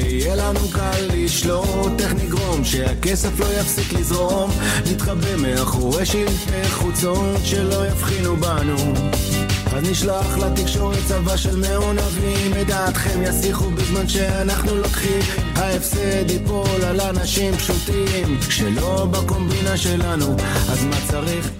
שיהיה לנו קל לשלוט, איך נגרום שהכסף לא יפסיק לזרום, נתחבא מאחורי שלטי חוצות שלא יבחינו בנו. אז נשלח לתקשורת צבא של מעונבים. את דעתכם יסיחו בזמן שאנחנו לוקחים. ההפסד ייפול על אנשים פשוטים שלא בקומבינה שלנו. אז מה צריך?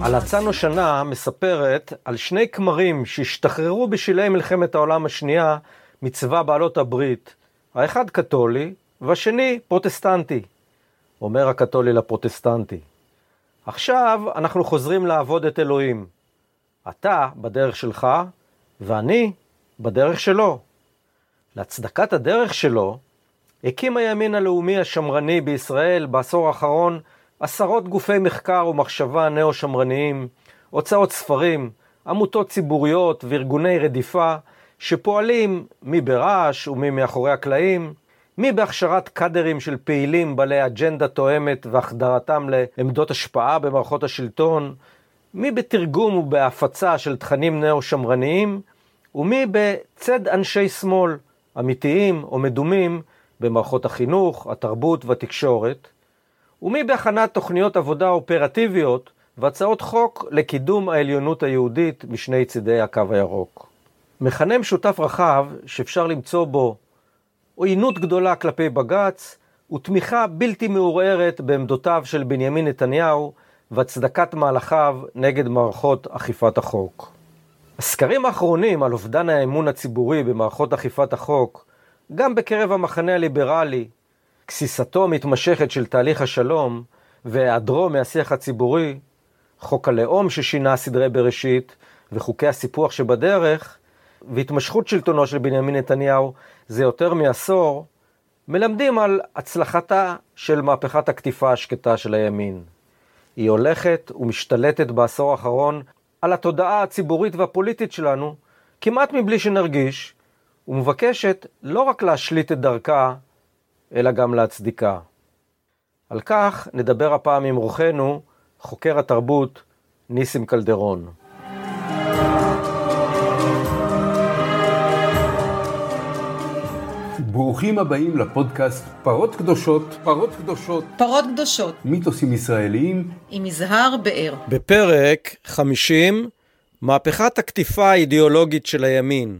הלצנו שנה מספרת על שני כמרים שהשתחררו בשלהי מלחמת העולם השנייה מצבא בעלות הברית, האחד קתולי והשני פרוטסטנטי. אומר הקתולי לפרוטסטנטי, עכשיו אנחנו חוזרים לעבוד את אלוהים. אתה בדרך שלך, ואני בדרך שלו. להצדקת הדרך שלו, הקים הימין הלאומי השמרני בישראל בעשור האחרון עשרות גופי מחקר ומחשבה נאו-שמרניים, הוצאות ספרים, עמותות ציבוריות וארגוני רדיפה, שפועלים מי ברעש ומי מאחורי הקלעים, מי בהכשרת קאדרים של פעילים בעלי אג'נדה תואמת והחדרתם לעמדות השפעה במערכות השלטון, מי בתרגום ובהפצה של תכנים נאו-שמרניים, ומי בצד אנשי שמאל, אמיתיים או מדומים, במערכות החינוך, התרבות והתקשורת, ומי בהכנת תוכניות עבודה אופרטיביות והצעות חוק לקידום העליונות היהודית משני צידי הקו הירוק. מכנה משותף רחב שאפשר למצוא בו עוינות גדולה כלפי בג"ץ ותמיכה בלתי מעורערת בעמדותיו של בנימין נתניהו והצדקת מהלכיו נגד מערכות אכיפת החוק. הסקרים האחרונים על אובדן האמון הציבורי במערכות אכיפת החוק, גם בקרב המחנה הליברלי, גסיסתו המתמשכת של תהליך השלום והיעדרו מהשיח הציבורי, חוק הלאום ששינה סדרי בראשית וחוקי הסיפוח שבדרך, והתמשכות שלטונו של בנימין נתניהו זה יותר מעשור, מלמדים על הצלחתה של מהפכת הקטיפה השקטה של הימין. היא הולכת ומשתלטת בעשור האחרון על התודעה הציבורית והפוליטית שלנו, כמעט מבלי שנרגיש, ומבקשת לא רק להשליט את דרכה, אלא גם להצדיקה. על כך נדבר הפעם עם אורחנו, חוקר התרבות, ניסים קלדרון. ברוכים הבאים לפודקאסט פרות קדושות, פרות קדושות, פרות קדושות, מיתוסים ישראליים עם יזהר באר. בפרק 50, מהפכת הקטיפה האידיאולוגית של הימין.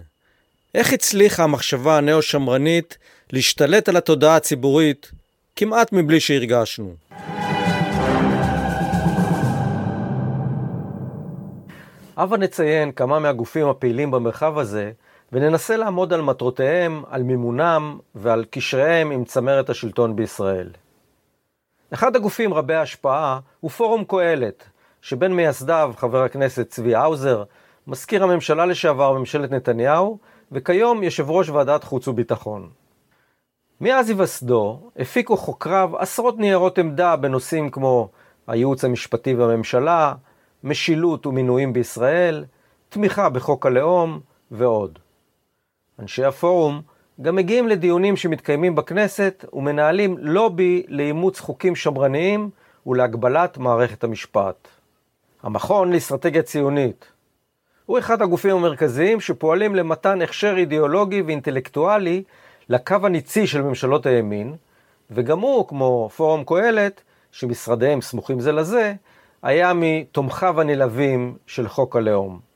איך הצליחה המחשבה הנאו-שמרנית להשתלט על התודעה הציבורית כמעט מבלי שהרגשנו. הבה נציין כמה מהגופים הפעילים במרחב הזה וננסה לעמוד על מטרותיהם, על מימונם ועל קשריהם עם צמרת השלטון בישראל. אחד הגופים רבי ההשפעה הוא פורום קהלת, שבין מייסדיו חבר הכנסת צבי האוזר, מזכיר הממשלה לשעבר בממשלת נתניהו, וכיום יושב ראש ועדת חוץ וביטחון. מאז היווסדו הפיקו חוקריו עשרות ניירות עמדה בנושאים כמו הייעוץ המשפטי והממשלה, משילות ומינויים בישראל, תמיכה בחוק הלאום ועוד. אנשי הפורום גם מגיעים לדיונים שמתקיימים בכנסת ומנהלים לובי לאימוץ חוקים שמרניים ולהגבלת מערכת המשפט. המכון לאסטרטגיה ציונית הוא אחד הגופים המרכזיים שפועלים למתן הכשר אידיאולוגי ואינטלקטואלי לקו הניצי של ממשלות הימין, וגם הוא, כמו פורום קהלת, שמשרדיהם סמוכים זה לזה, היה מתומכיו הנלהבים של חוק הלאום.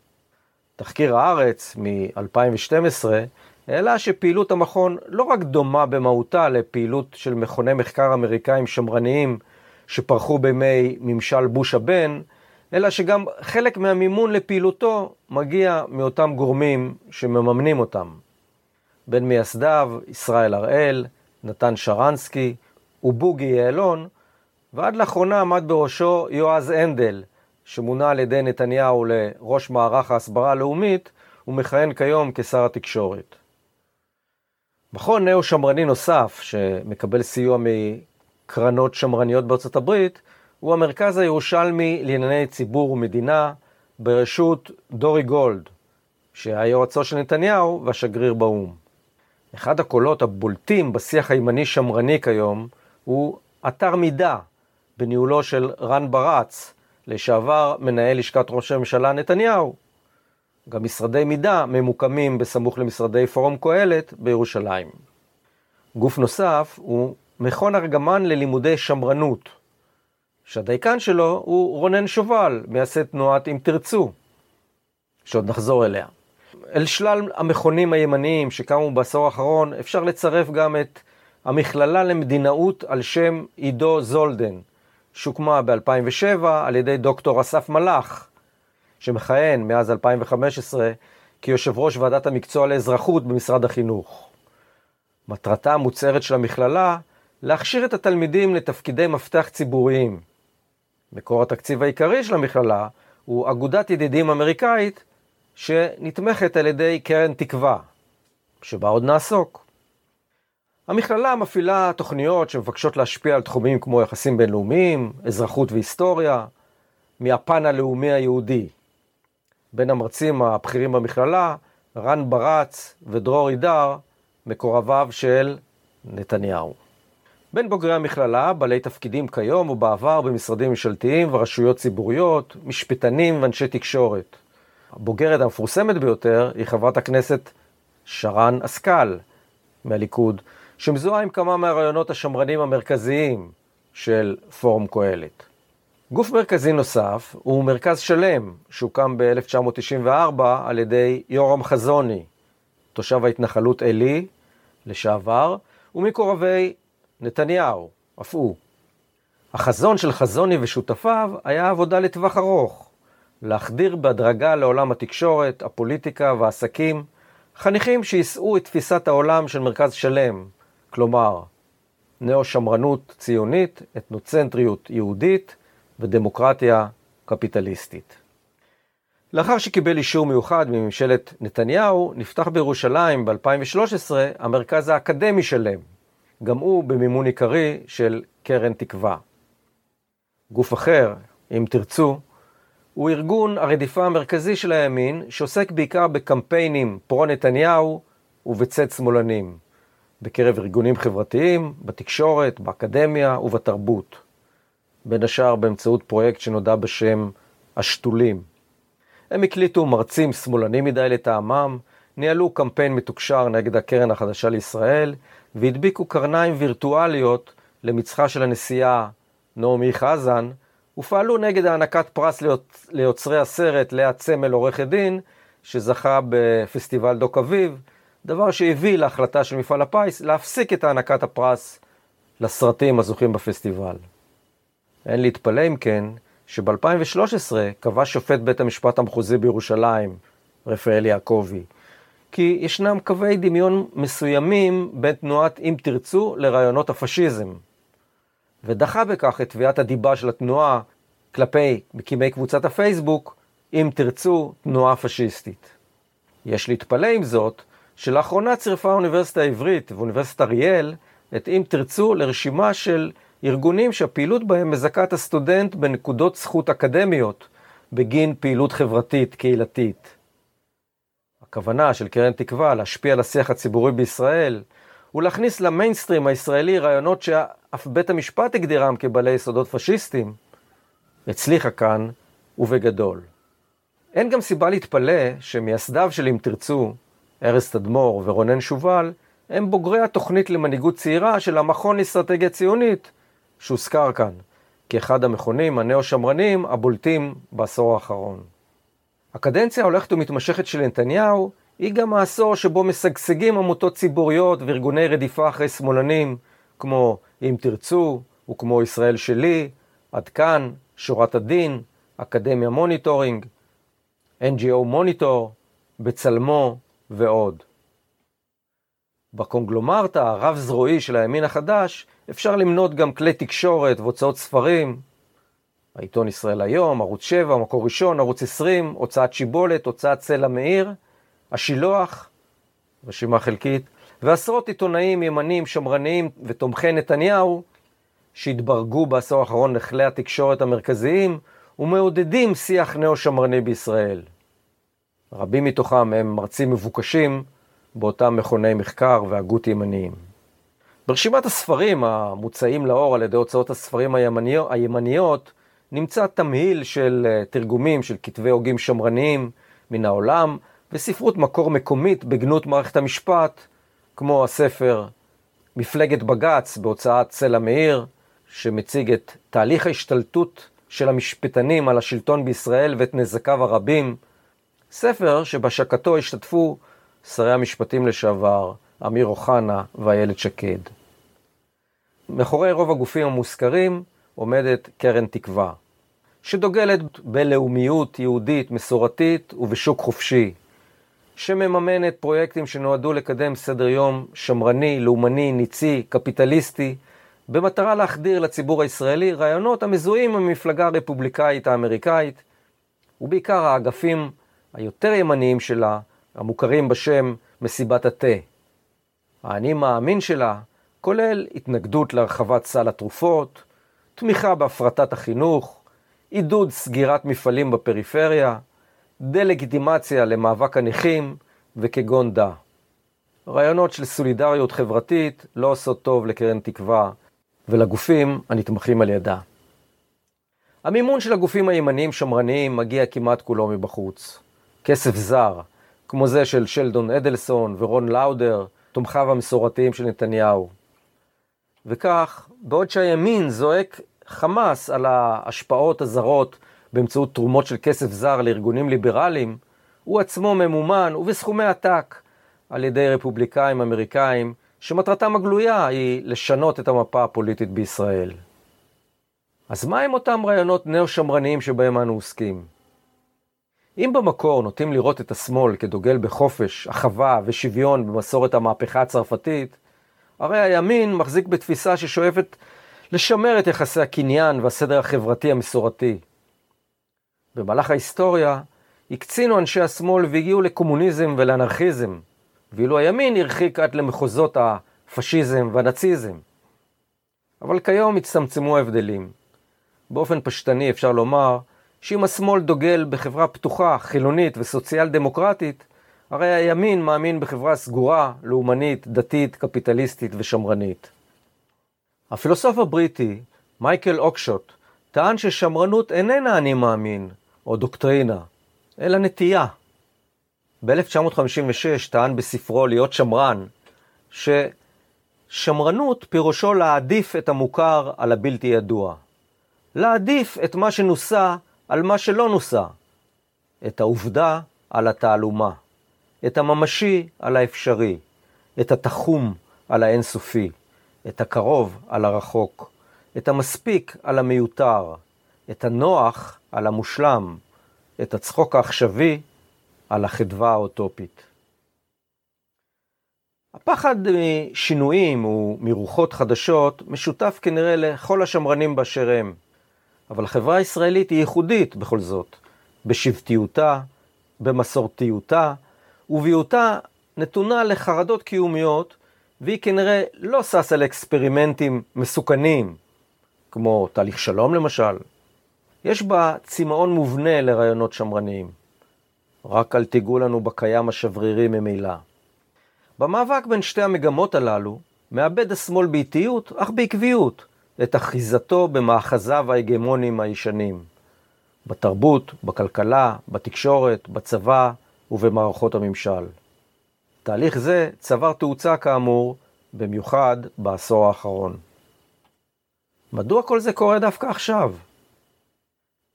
תחקיר הארץ מ-2012 העלה שפעילות המכון לא רק דומה במהותה לפעילות של מכוני מחקר אמריקאים שמרניים שפרחו בימי ממשל בוש הבן, אלא שגם חלק מהמימון לפעילותו מגיע מאותם גורמים שמממנים אותם. בין מייסדיו ישראל הראל, נתן שרנסקי ובוגי יעלון, ועד לאחרונה עמד בראשו יועז הנדל, שמונה על ידי נתניהו לראש מערך ההסברה הלאומית, ומכהן כיום כשר התקשורת. מכון נאו-שמרני נוסף, שמקבל סיוע מקרנות שמרניות בארצות הברית, הוא המרכז הירושלמי לענייני ציבור ומדינה, בראשות דורי גולד, שהיה יועצו של נתניהו והשגריר באו"ם. אחד הקולות הבולטים בשיח הימני-שמרני כיום הוא אתר מידע, בניהולו של רן ברץ, לשעבר מנהל לשכת ראש הממשלה נתניהו. גם משרדי מידע ממוקמים בסמוך למשרדי פורום קהלת בירושלים. גוף נוסף הוא מכון ארגמן ללימודי שמרנות, שהדייקן שלו הוא רונן שובל, מייסד תנועת אם תרצו, שעוד נחזור אליה. אל שלל המכונים הימניים שקמו בעשור האחרון, אפשר לצרף גם את המכללה למדינאות על שם עידו זולדן, שהוקמה ב-2007 על ידי דוקטור אסף מלאך, שמכהן מאז 2015 כיושב ראש ועדת המקצוע לאזרחות במשרד החינוך. מטרתה המוצהרת של המכללה להכשיר את התלמידים לתפקידי מפתח ציבוריים. מקור התקציב העיקרי של המכללה הוא אגודת ידידים אמריקאית שנתמכת על ידי קרן תקווה, שבה עוד נעסוק. המכללה מפעילה תוכניות שמבקשות להשפיע על תחומים כמו יחסים בינלאומיים, אזרחות והיסטוריה, מהפן הלאומי היהודי. בין המרצים הבכירים במכללה, רן ברץ ודרור עידר, מקורביו של נתניהו. בין בוגרי המכללה, בעלי תפקידים כיום ובעבר במשרדים ממשלתיים ורשויות ציבוריות, משפטנים ואנשי תקשורת. הבוגרת המפורסמת ביותר היא חברת הכנסת שרן השכל מהליכוד, שמזוהה עם כמה מהרעיונות השמרנים המרכזיים של פורום קהלת. גוף מרכזי נוסף הוא מרכז שלם, שהוקם ב-1994 על ידי יורם חזוני, תושב ההתנחלות עלי, לשעבר, ומקורבי נתניהו, אף הוא. החזון של חזוני ושותפיו היה עבודה לטווח ארוך, להחדיר בהדרגה לעולם התקשורת, הפוליטיקה והעסקים, חניכים שיישאו את תפיסת העולם של מרכז שלם, כלומר, נאו-שמרנות ציונית, אתנוצנטריות יהודית ודמוקרטיה קפיטליסטית. לאחר שקיבל אישור מיוחד מממשלת נתניהו, נפתח בירושלים ב-2013 המרכז האקדמי שלם, גם הוא במימון עיקרי של קרן תקווה. גוף אחר, אם תרצו, הוא ארגון הרדיפה המרכזי של הימין, שעוסק בעיקר בקמפיינים פרו-נתניהו ובצד שמאלנים. בקרב ארגונים חברתיים, בתקשורת, באקדמיה ובתרבות. בין השאר באמצעות פרויקט שנודע בשם השתולים. הם הקליטו מרצים שמאלנים מדי לטעמם, ניהלו קמפיין מתוקשר נגד הקרן החדשה לישראל, והדביקו קרניים וירטואליות למצחה של הנשיאה נעמי חזן, ופעלו נגד הענקת פרס ליוצרי הסרט לאה צמל עורכת דין, שזכה בפסטיבל דוק אביב, דבר שהביא להחלטה של מפעל הפיס להפסיק את הענקת הפרס לסרטים הזוכים בפסטיבל. אין להתפלא אם כן, שב-2013 קבע שופט בית המשפט המחוזי בירושלים, רפאל יעקבי, כי ישנם קווי דמיון מסוימים בין תנועת אם תרצו לרעיונות הפשיזם, ודחה בכך את תביעת הדיבה של התנועה כלפי מקימי קבוצת הפייסבוק, אם תרצו, תנועה פשיסטית. יש להתפלא עם זאת, שלאחרונה צירפה האוניברסיטה העברית ואוניברסיטת אריאל את אם תרצו לרשימה של ארגונים שהפעילות בהם מזכה את הסטודנט בנקודות זכות אקדמיות בגין פעילות חברתית קהילתית. הכוונה של קרן תקווה להשפיע על השיח הציבורי בישראל ולהכניס למיינסטרים הישראלי רעיונות שאף בית המשפט הגדירם כבעלי יסודות פשיסטיים, הצליחה כאן ובגדול. אין גם סיבה להתפלא שמייסדיו של אם תרצו ארז תדמור ורונן שובל, הם בוגרי התוכנית למנהיגות צעירה של המכון לאסטרטגיה ציונית, שהוזכר כאן, כאחד המכונים הנאו-שמרנים הבולטים בעשור האחרון. הקדנציה ההולכת ומתמשכת של נתניהו היא גם העשור שבו משגשגים עמותות ציבוריות וארגוני רדיפה אחרי שמאלנים, כמו אם תרצו, וכמו ישראל שלי, עד כאן, שורת הדין, אקדמיה מוניטורינג, NGO מוניטור, בצלמו, ועוד. בקונגלומרטה הרב-זרועי של הימין החדש אפשר למנות גם כלי תקשורת והוצאות ספרים, העיתון ישראל היום, ערוץ 7, מקור ראשון, ערוץ 20, הוצאת שיבולת, הוצאת סלע מאיר, השילוח, רשימה חלקית, ועשרות עיתונאים ימנים, שמרניים ותומכי נתניהו שהתברגו בעשור האחרון לכלי התקשורת המרכזיים ומעודדים שיח נאו-שמרני בישראל. רבים מתוכם הם מרצים מבוקשים באותם מכוני מחקר והגות ימניים. ברשימת הספרים המוצאים לאור על ידי הוצאות הספרים הימניות, הימניות נמצא תמהיל של אה, תרגומים של כתבי הוגים שמרניים מן העולם וספרות מקור מקומית בגנות מערכת המשפט, כמו הספר מפלגת בג"ץ בהוצאת צלע מאיר, שמציג את תהליך ההשתלטות של המשפטנים על השלטון בישראל ואת נזקיו הרבים, ספר שבהשקתו השתתפו שרי המשפטים לשעבר, אמיר אוחנה ואיילת שקד. מאחורי רוב הגופים המוזכרים עומדת קרן תקווה, שדוגלת בלאומיות יהודית מסורתית ובשוק חופשי, שמממנת פרויקטים שנועדו לקדם סדר יום שמרני, לאומני, ניצי, קפיטליסטי, במטרה להחדיר לציבור הישראלי רעיונות המזוהים עם המפלגה הרפובליקאית האמריקאית, ובעיקר האגפים היותר ימניים שלה, המוכרים בשם מסיבת התה. האני מאמין שלה כולל התנגדות להרחבת סל התרופות, תמיכה בהפרטת החינוך, עידוד סגירת מפעלים בפריפריה, דה-לגיטימציה למאבק הנכים וכגון דה. רעיונות של סולידריות חברתית לא עושות טוב לקרן תקווה ולגופים הנתמכים על ידה. המימון של הגופים הימניים שמרניים מגיע כמעט כולו מבחוץ. כסף זר, כמו זה של שלדון אדלסון ורון לאודר, תומכיו המסורתיים של נתניהו. וכך, בעוד שהימין זועק חמאס על ההשפעות הזרות באמצעות תרומות של כסף זר לארגונים ליברליים, הוא עצמו ממומן ובסכומי עתק על ידי רפובליקאים אמריקאים שמטרתם הגלויה היא לשנות את המפה הפוליטית בישראל. אז מה עם אותם רעיונות נאו-שמרניים שבהם אנו עוסקים? אם במקור נוטים לראות את השמאל כדוגל בחופש, אחווה ושוויון במסורת המהפכה הצרפתית, הרי הימין מחזיק בתפיסה ששואפת לשמר את יחסי הקניין והסדר החברתי המסורתי. במהלך ההיסטוריה הקצינו אנשי השמאל והגיעו לקומוניזם ולאנרכיזם, ואילו הימין הרחיק עד למחוזות הפשיזם והנאציזם. אבל כיום הצטמצמו ההבדלים. באופן פשטני אפשר לומר שאם השמאל דוגל בחברה פתוחה, חילונית וסוציאל דמוקרטית, הרי הימין מאמין בחברה סגורה, לאומנית, דתית, קפיטליסטית ושמרנית. הפילוסוף הבריטי, מייקל אוקשוט, טען ששמרנות איננה אני מאמין, או דוקטרינה, אלא נטייה. ב-1956 טען בספרו להיות שמרן, ששמרנות פירושו להעדיף את המוכר על הבלתי ידוע. להעדיף את מה שנוסה על מה שלא נוסה. את העובדה על התעלומה. את הממשי על האפשרי. את התחום על האינסופי. את הקרוב על הרחוק. את המספיק על המיותר. את הנוח על המושלם. את הצחוק העכשווי על החדווה האוטופית. הפחד משינויים ומרוחות חדשות משותף כנראה לכל השמרנים באשר הם. אבל החברה הישראלית היא ייחודית בכל זאת, בשבטיותה, במסורתיותה, ובהיותה נתונה לחרדות קיומיות, והיא כנראה לא ששה לאקספרימנטים מסוכנים, כמו תהליך שלום למשל. יש בה צמאון מובנה לרעיונות שמרניים. רק אל תיגעו לנו בקיים השברירי ממילא. במאבק בין שתי המגמות הללו, מאבד השמאל באיטיות, אך בעקביות, את אחיזתו במאחזיו ההגמוניים הישנים. בתרבות, בכלכלה, בתקשורת, בצבא ובמערכות הממשל. תהליך זה צבר תאוצה כאמור, במיוחד בעשור האחרון. מדוע כל זה קורה דווקא עכשיו?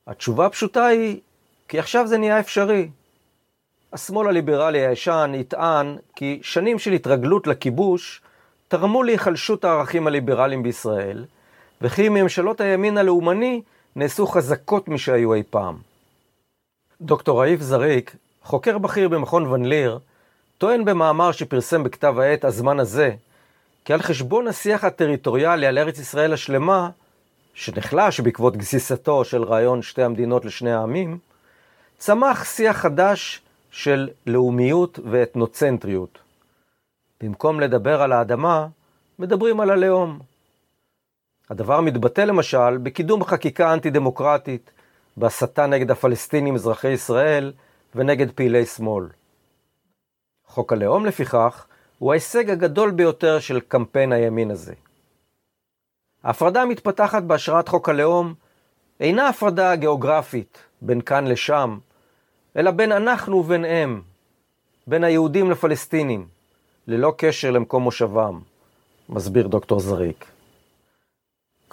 התשובה הפשוטה היא, כי עכשיו זה נהיה אפשרי. השמאל הליברלי הישן יטען כי שנים של התרגלות לכיבוש תרמו להיחלשות הערכים הליברליים בישראל, וכי ממשלות הימין הלאומני נעשו חזקות משהיו אי פעם. דוקטור ראיף זריק, חוקר בכיר במכון ון ליר, טוען במאמר שפרסם בכתב העת "הזמן הזה", כי על חשבון השיח הטריטוריאלי על ארץ ישראל השלמה, שנחלש בעקבות גסיסתו של רעיון שתי המדינות לשני העמים, צמח שיח חדש של לאומיות ואתנוצנטריות. במקום לדבר על האדמה, מדברים על הלאום. הדבר מתבטא למשל בקידום חקיקה אנטי-דמוקרטית, בהסתה נגד הפלסטינים אזרחי ישראל ונגד פעילי שמאל. חוק הלאום לפיכך הוא ההישג הגדול ביותר של קמפיין הימין הזה. ההפרדה המתפתחת בהשראת חוק הלאום אינה הפרדה גיאוגרפית בין כאן לשם, אלא בין אנחנו ובין הם, בין היהודים לפלסטינים, ללא קשר למקום מושבם. מסביר דוקטור זריק.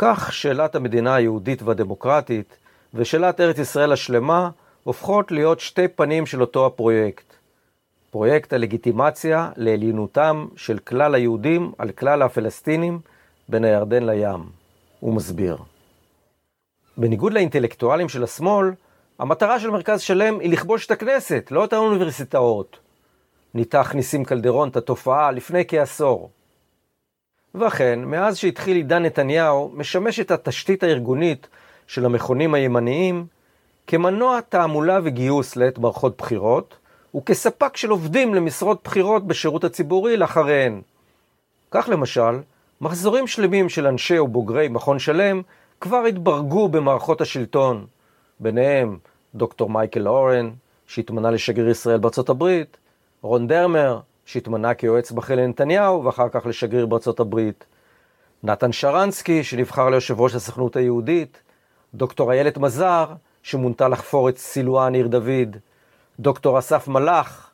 כך שאלת המדינה היהודית והדמוקרטית ושאלת ארץ ישראל השלמה הופכות להיות שתי פנים של אותו הפרויקט. פרויקט הלגיטימציה לעליונותם של כלל היהודים על כלל הפלסטינים בין הירדן לים. הוא מסביר. בניגוד לאינטלקטואלים של השמאל, המטרה של מרכז שלם היא לכבוש את הכנסת, לא את האוניברסיטאות. ניתח ניסים קלדרון את התופעה לפני כעשור. ואכן, מאז שהתחיל עידן נתניהו, משמשת התשתית הארגונית של המכונים הימניים כמנוע תעמולה וגיוס לעת מערכות בחירות, וכספק של עובדים למשרות בחירות בשירות הציבורי לאחריהן. כך למשל, מחזורים שלמים של אנשי ובוגרי מכון שלם כבר התברגו במערכות השלטון, ביניהם דוקטור מייקל אורן, שהתמנה לשגריר ישראל בארצות הברית, רון דרמר, שהתמנה כיועץ בכיר לנתניהו ואחר כך לשגריר בארצות הברית, נתן שרנסקי, שנבחר ליושב ראש הסוכנות היהודית, דוקטור איילת מזר, שמונתה לחפור את סילואן עיר דוד, דוקטור אסף מלאך,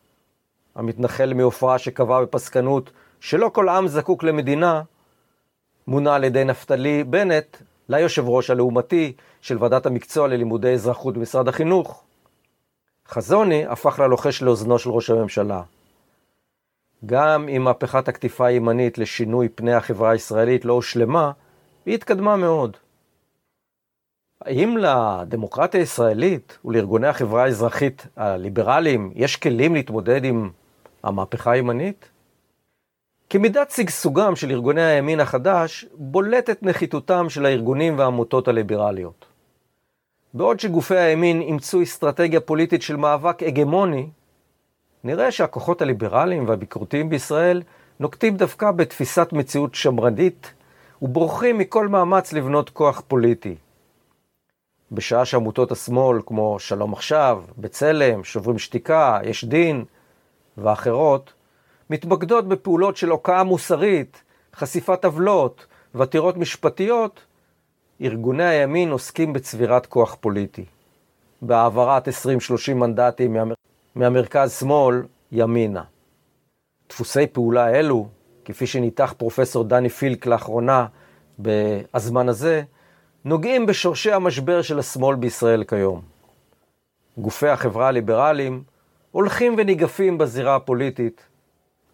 המתנחל מעופרה שקבע בפסקנות שלא כל עם זקוק למדינה, מונה על ידי נפתלי בנט ליושב ראש הלעומתי של ועדת המקצוע ללימודי אזרחות במשרד החינוך. חזוני הפך ללוחש לאוזנו של ראש הממשלה. גם אם מהפכת הקטיפה הימנית לשינוי פני החברה הישראלית לא הושלמה, היא התקדמה מאוד. האם לדמוקרטיה הישראלית ולארגוני החברה האזרחית הליברליים יש כלים להתמודד עם המהפכה הימנית? כמידת שגשוגם של ארגוני הימין החדש, בולטת נחיתותם של הארגונים והעמותות הליברליות. בעוד שגופי הימין אימצו אסטרטגיה פוליטית של מאבק הגמוני, נראה שהכוחות הליברליים והביקורתיים בישראל נוקטים דווקא בתפיסת מציאות שמרנית ובורחים מכל מאמץ לבנות כוח פוליטי. בשעה שעמותות השמאל כמו שלום עכשיו, בצלם, שוברים שתיקה, יש דין ואחרות, מתמקדות בפעולות של הוקעה מוסרית, חשיפת עוולות ועתירות משפטיות, ארגוני הימין עוסקים בצבירת כוח פוליטי, בהעברת 20-30 מנדטים מהמר... מהמרכז-שמאל ימינה. דפוסי פעולה אלו, כפי שניתח פרופסור דני פילק לאחרונה בזמן הזה, נוגעים בשורשי המשבר של השמאל בישראל כיום. גופי החברה הליברליים הולכים וניגפים בזירה הפוליטית,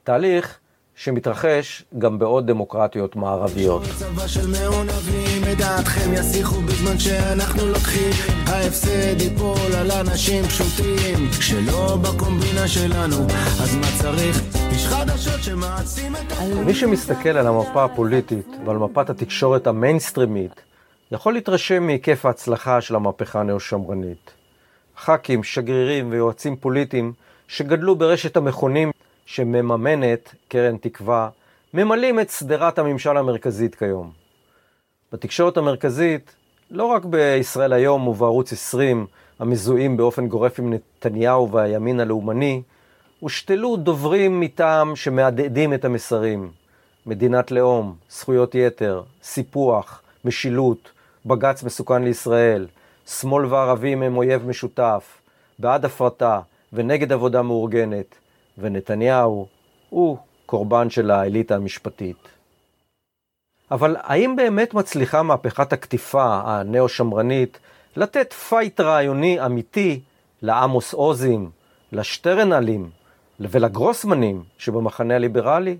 תהליך שמתרחש גם בעוד דמוקרטיות מערביות. צבא של מעונבים, את דעתכם יסיחו בזמן שאנחנו לוקחים. ההפסד ייפול על אנשים פשוטים, שלא בקומבינה שלנו, אז מה צריך? יש חדשות שמעצים את ה... מי שמסתכל על המפה הפוליטית ועל מפת התקשורת המיינסטרימית, יכול להתרשם מהיקף ההצלחה של המהפכה הנאו-שמרנית. ח"כים, שגרירים ויועצים פוליטיים שגדלו ברשת המכונים שמממנת קרן תקווה, ממלאים את שדרת הממשל המרכזית כיום. בתקשורת המרכזית, לא רק בישראל היום ובערוץ 20, המזוהים באופן גורף עם נתניהו והימין הלאומני, הושתלו דוברים מטעם שמהדהדים את המסרים. מדינת לאום, זכויות יתר, סיפוח, משילות, בג"ץ מסוכן לישראל, שמאל וערבים הם אויב משותף, בעד הפרטה ונגד עבודה מאורגנת, ונתניהו הוא קורבן של האליטה המשפטית. אבל האם באמת מצליחה מהפכת הקטיפה הנאו-שמרנית לתת פייט רעיוני אמיתי לעמוס עוזים, לשטרנלים ולגרוסמנים שבמחנה הליברלי?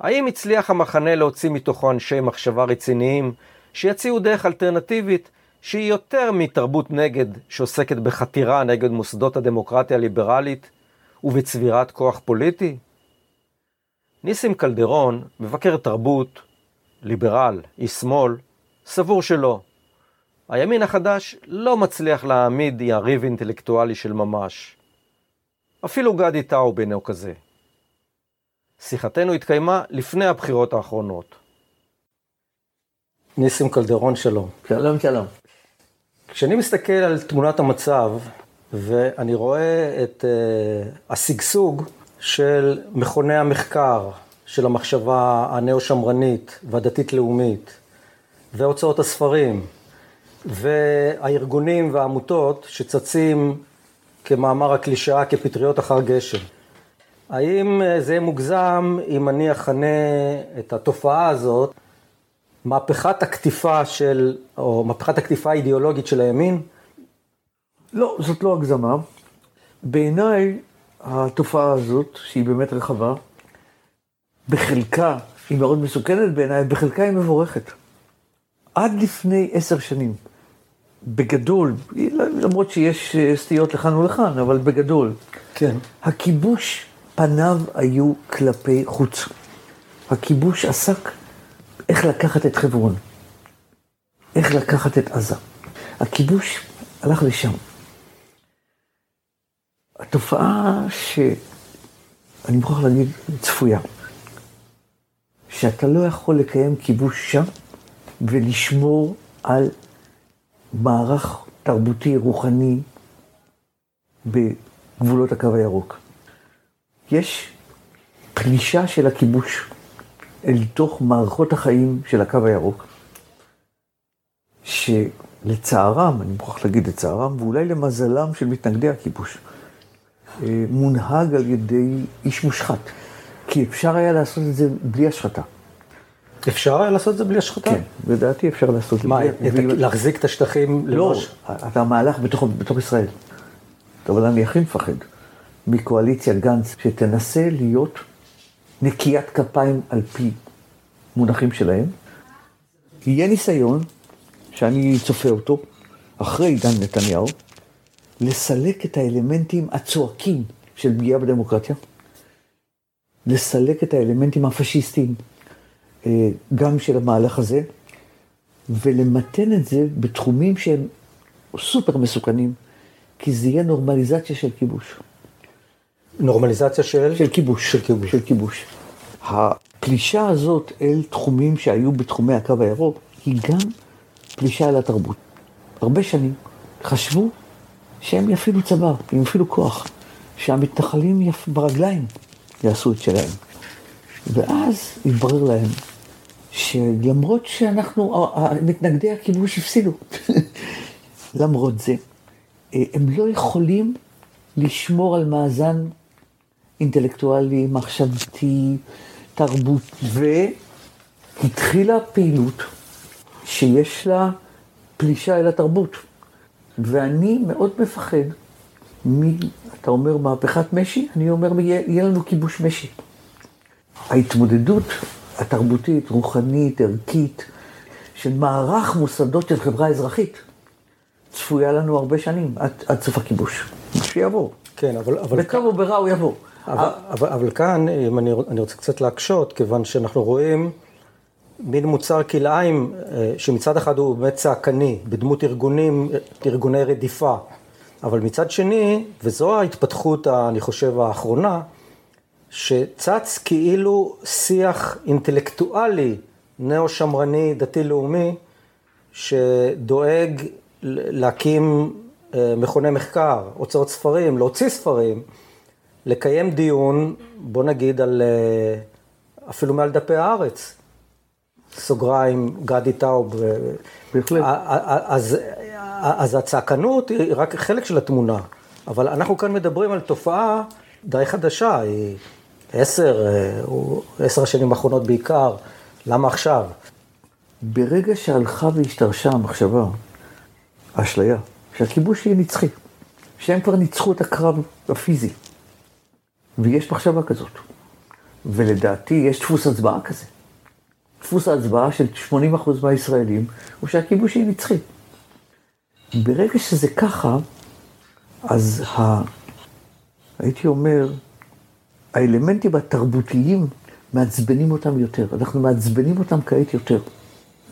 האם הצליח המחנה להוציא מתוכו אנשי מחשבה רציניים שיציעו דרך אלטרנטיבית שהיא יותר מתרבות נגד שעוסקת בחתירה נגד מוסדות הדמוקרטיה הליברלית ובצבירת כוח פוליטי? ניסים קלדרון, מבקר תרבות, ליברל, איש שמאל, סבור שלא. הימין החדש לא מצליח להעמיד יריב אינטלקטואלי של ממש. אפילו גדי טאובין הוא כזה. שיחתנו התקיימה לפני הבחירות האחרונות. ניסים קלדרון, שלום. שלום, שלום. כשאני מסתכל על תמונת המצב, ואני רואה את uh, השגשוג של מכוני המחקר, של המחשבה הנאו-שמרנית והדתית-לאומית, והוצאות הספרים, והארגונים והעמותות שצצים כמאמר הקלישאה כפטריות אחר גשם. האם אה, זה מוגזם אם אני אכנה את התופעה הזאת מהפכת הקטיפה של, או מהפכת הקטיפה האידיאולוגית של הימין? לא, זאת לא הגזמה. בעיניי, התופעה הזאת, שהיא באמת רחבה, בחלקה היא מאוד מסוכנת בעיניי, בחלקה היא מבורכת. עד לפני עשר שנים, בגדול, למרות שיש אה, סטיות לכאן ולכאן, אבל בגדול, כן. הכיבוש, פניו היו כלפי חוץ. הכיבוש עסק איך לקחת את חברון, איך לקחת את עזה. הכיבוש הלך לשם. התופעה שאני מוכרח להגיד, צפויה. שאתה לא יכול לקיים כיבוש שם ולשמור על מערך תרבותי, רוחני, בגבולות הקו הירוק. יש פלישה של הכיבוש אל תוך מערכות החיים של הקו הירוק, שלצערם, אני מוכרח להגיד לצערם, ואולי למזלם של מתנגדי הכיבוש, מונהג על ידי איש מושחת. כי אפשר היה לעשות את זה בלי השחתה. אפשר היה לעשות את זה בלי השחתה? כן, לדעתי אפשר לעשות את זה. מה. להחזיק את השטחים? לא. אתה מהלך בתוך, בתוך ישראל. אבל אני הכי מפחד מקואליציית גנץ, שתנסה להיות נקיית כפיים על פי מונחים שלהם. יהיה ניסיון, שאני צופה אותו, אחרי עידן נתניהו, לסלק את האלמנטים הצועקים של פגיעה בדמוקרטיה, לסלק את האלמנטים הפשיסטיים, אה, גם של המהלך הזה, ולמתן את זה בתחומים שהם סופר מסוכנים, כי זה יהיה נורמליזציה של כיבוש. נורמליזציה של? של כיבוש. של כיבוש. של כיבוש. הפלישה הזאת אל תחומים שהיו בתחומי הקו הירוק, היא גם פלישה אל התרבות. הרבה שנים חשבו שהם יפעילו צבא, הם יפעילו כוח, שהמתנחלים יפ... ברגליים יעשו את שלהם. ואז התברר להם שלמרות שאנחנו, מתנגדי הכיבוש הפסידו, למרות זה, הם לא יכולים לשמור על מאזן אינטלקטואלי, מחשבתי, תרבות, והתחילה פעילות שיש לה פלישה אל התרבות. ואני מאוד מפחד מ... אתה אומר מהפכת משי, אני אומר יהיה לנו כיבוש משי. ההתמודדות התרבותית, רוחנית, ערכית, של מערך מוסדות של חברה אזרחית, צפויה לנו הרבה שנים, עד, עד סוף הכיבוש. שיבוא. כן, אבל... אבל בטוב או ברע הוא יבוא. אבל, אבל, אבל כאן, אם אני, אני רוצה קצת להקשות, כיוון שאנחנו רואים מין מוצר כלאיים, אה, שמצד אחד הוא באמת צעקני, בדמות ארגונים, ארגוני רדיפה, אבל מצד שני, וזו ההתפתחות, אני חושב, האחרונה, שצץ כאילו שיח אינטלקטואלי, נאו-שמרני, דתי-לאומי, שדואג להקים אה, מכוני מחקר, הוצאות ספרים, להוציא ספרים, לקיים דיון, בוא נגיד, על אה, אפילו מעל דפי הארץ. סוגריים, גדי טאוב. בהחלט. אז, אז הצעקנות היא רק חלק של התמונה, אבל אנחנו כאן מדברים על תופעה די חדשה, היא עשר, או עשר השנים האחרונות בעיקר, למה עכשיו? ברגע שהלכה והשתרשה המחשבה, האשליה, שהכיבוש יהיה נצחי, שהם כבר ניצחו את הקרב הפיזי, ויש מחשבה כזאת, ולדעתי יש דפוס הצבעה כזה. דפוס ההצבעה של 80% מהישראלים הוא שהכיבוש יהיה נצחי. ברגע שזה ככה, אז ה... הייתי אומר, האלמנטים התרבותיים מעצבנים אותם יותר. אנחנו מעצבנים אותם כעת יותר.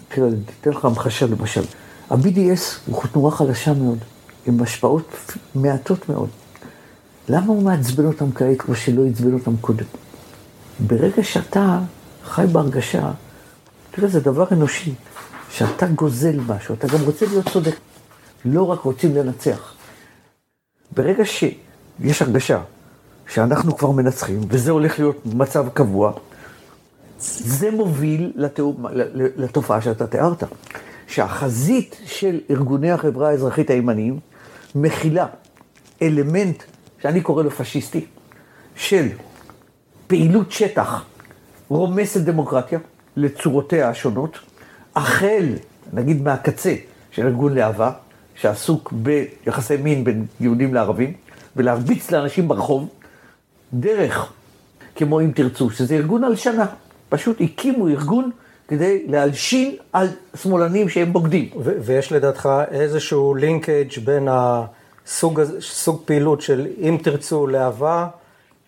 תראה, אני אתן לך המחשה למשל. ה-BDS הוא תנועה חלשה מאוד, עם השפעות מעטות מאוד. למה הוא מעצבן אותם כעת כמו שלא עצבן אותם קודם? ברגע שאתה חי בהרגשה, תראה, זה דבר אנושי, שאתה גוזל משהו, אתה גם רוצה להיות צודק. לא רק רוצים לנצח. ברגע שיש הרגשה שאנחנו כבר מנצחים, וזה הולך להיות מצב קבוע, זה מוביל לתאו, לתופעה שאתה תיארת, שהחזית של ארגוני החברה האזרחית הימניים מכילה אלמנט שאני קורא לו פשיסטי, של פעילות שטח רומסת דמוקרטיה לצורותיה השונות, החל, נגיד מהקצה של ארגון להבה, שעסוק ביחסי מין בין יהודים לערבים, ולהרביץ לאנשים ברחוב, דרך, כמו אם תרצו, שזה ארגון הלשנה. פשוט הקימו ארגון כדי להלשין על שמאלנים שהם בוגדים. ו- ויש לדעתך איזשהו לינקג' בין הסוג סוג פעילות של אם תרצו להבה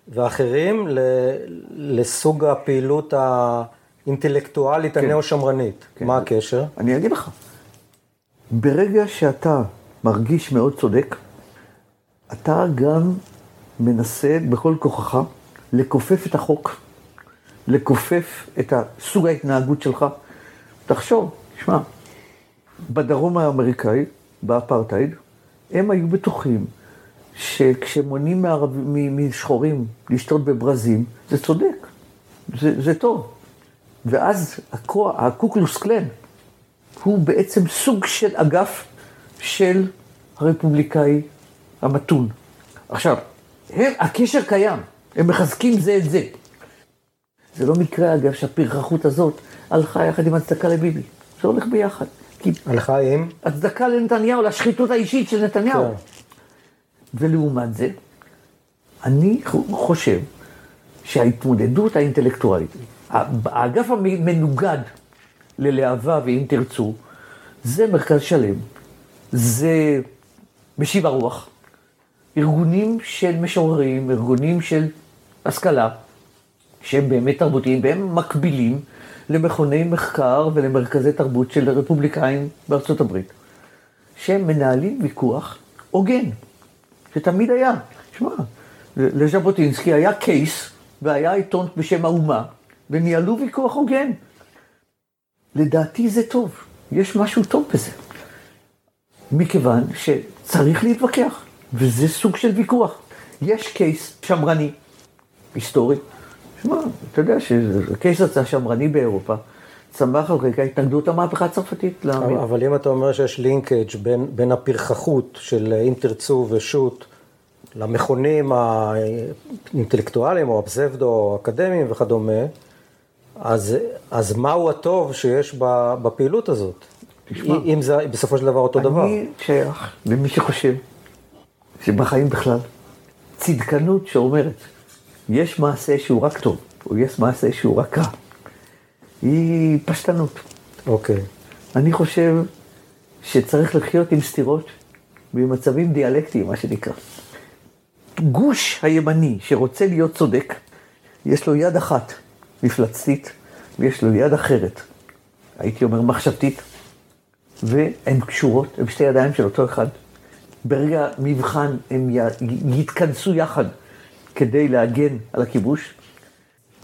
ואחרים ל- לסוג הפעילות האינטלקטואלית כן. הנאו-שמרנית. כן. מה הקשר? אני אגיד לך, ברגע שאתה מרגיש מאוד צודק, אתה גם מנסה בכל כוחך לכופף את החוק, לכופף את סוג ההתנהגות שלך. תחשוב, שמע, בדרום האמריקאי, באפרטהייד, הם היו בטוחים שכשמונעים מערב- משחורים לשתות בברזים, זה צודק, זה, זה טוב. ואז הכוח, הקוקלוס קלן, הוא בעצם סוג של אגף של הרפובליקאי המתון. עכשיו, הם, הקשר קיים, הם מחזקים זה את זה. זה לא מקרה, אגב, שהפרחחות הזאת הלכה יחד עם הצדקה לביבי. זה הולך ביחד. כי הלכה עם? הצדקה לנתניהו, לשחיתות האישית של נתניהו. כן. ולעומת זה, אני חושב שההתמודדות האינטלקטואלית, האגף המנוגד ללהבה ואם תרצו, זה מרכז שלם, זה משיב הרוח, ארגונים של משוררים, ארגונים של השכלה, שהם באמת תרבותיים והם מקבילים למכוני מחקר ולמרכזי תרבות של רפובליקאים בארצות הברית, שהם מנהלים ויכוח הוגן, שתמיד היה. שמע, לז'בוטינסקי היה קייס והיה עיתון בשם האומה, וניהלו ויכוח הוגן. לדעתי זה טוב, יש משהו טוב בזה. מכיוון שצריך להתווכח, וזה סוג של ויכוח. יש קייס שמרני, היסטורי. שמע, אתה יודע שהקייס הזה השמרני באירופה צמח על רקע התנגדות המהפכה הצרפתית. אבל, אבל אם אתה אומר שיש לינקג' בין, בין הפרחחות של אם תרצו ושות' למכונים האינטלקטואליים או הפסבדו או האקדמיים וכדומה, אז, אז מהו הטוב שיש בפעילות הזאת? תשמע, אם זה בסופו של דבר אותו אני דבר. אני שייך למי שחושב שבחיים בכלל, צדקנות שאומרת, יש מעשה שהוא רק טוב, או יש מעשה שהוא רק רע, היא פשטנות. אוקיי. אני חושב שצריך לחיות עם סתירות במצבים דיאלקטיים, מה שנקרא. גוש הימני שרוצה להיות צודק, יש לו יד אחת מפלצתית, ויש לו יד אחרת, הייתי אומר מחשבתית, והן קשורות, הן שתי ידיים של אותו אחד. ברגע מבחן הם יתכנסו יחד כדי להגן על הכיבוש,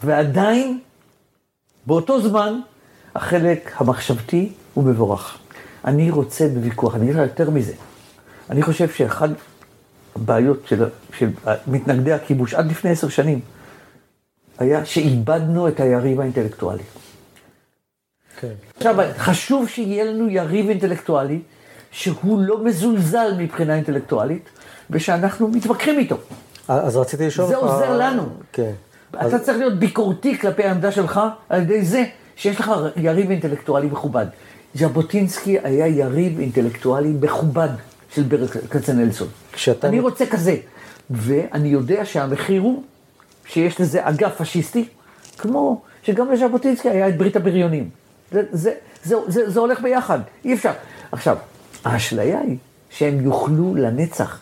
ועדיין, באותו זמן, החלק המחשבתי הוא מבורך. אני רוצה בוויכוח, אני לך יותר מזה. אני חושב שאחד הבעיות של, של מתנגדי הכיבוש עד לפני עשר שנים, היה שאיבדנו את היריב האינטלקטואלי. כן. עכשיו, חשוב שיהיה לנו יריב אינטלקטואלי, שהוא לא מזולזל מבחינה אינטלקטואלית, ושאנחנו מתווכחים איתו. אז רציתי לשאול זה אותך... עוזר לנו. כן. אתה צריך להיות ביקורתי כלפי העמדה שלך, על ידי זה שיש לך יריב אינטלקטואלי מכובד. ז'בוטינסקי היה יריב אינטלקטואלי מכובד של ברל כצנלסון. כשאתה- אני רוצה כזה. ואני יודע שהמחיר הוא שיש לזה אגף פשיסטי, כמו שגם לז'בוטינסקי היה את ברית הבריונים. זה, זה, זה, זה, זה הולך ביחד, אי אפשר. עכשיו, האשליה היא שהם יוכלו לנצח,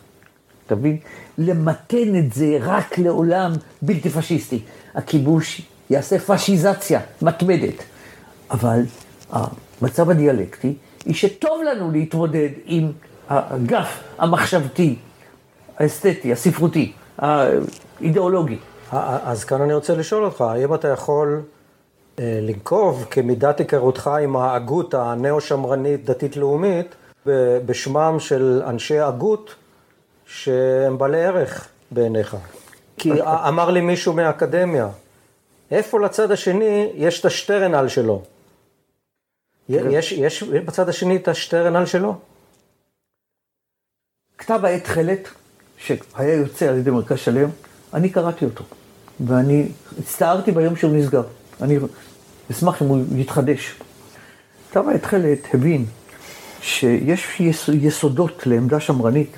אתה מבין? למתן את זה רק לעולם בלתי פשיסטי. הכיבוש יעשה פשיזציה מתמדת. אבל המצב הדיאלקטי היא שטוב לנו להתמודד עם האגף המחשבתי, האסתטי, הספרותי, האידיאולוגי. אז כאן אני רוצה לשאול אותך, האם אתה יכול אה, לנקוב כמידת היכרותך עם ההגות הנאו-שמרנית דתית-לאומית בשמם של אנשי הגות שהם בעלי ערך בעיניך? כי אמר לי מישהו מהאקדמיה, איפה לצד השני יש את השטרנל שלו? יש, יש בצד השני את השטרנל שלו? כתב העת תכלת, שהיה יוצא על ידי מרכז שלם, אני קראתי אותו. ואני הצטערתי ביום שהוא נסגר. אני אשמח אם הוא יתחדש. כתב התכלת הבין שיש יסודות לעמדה שמרנית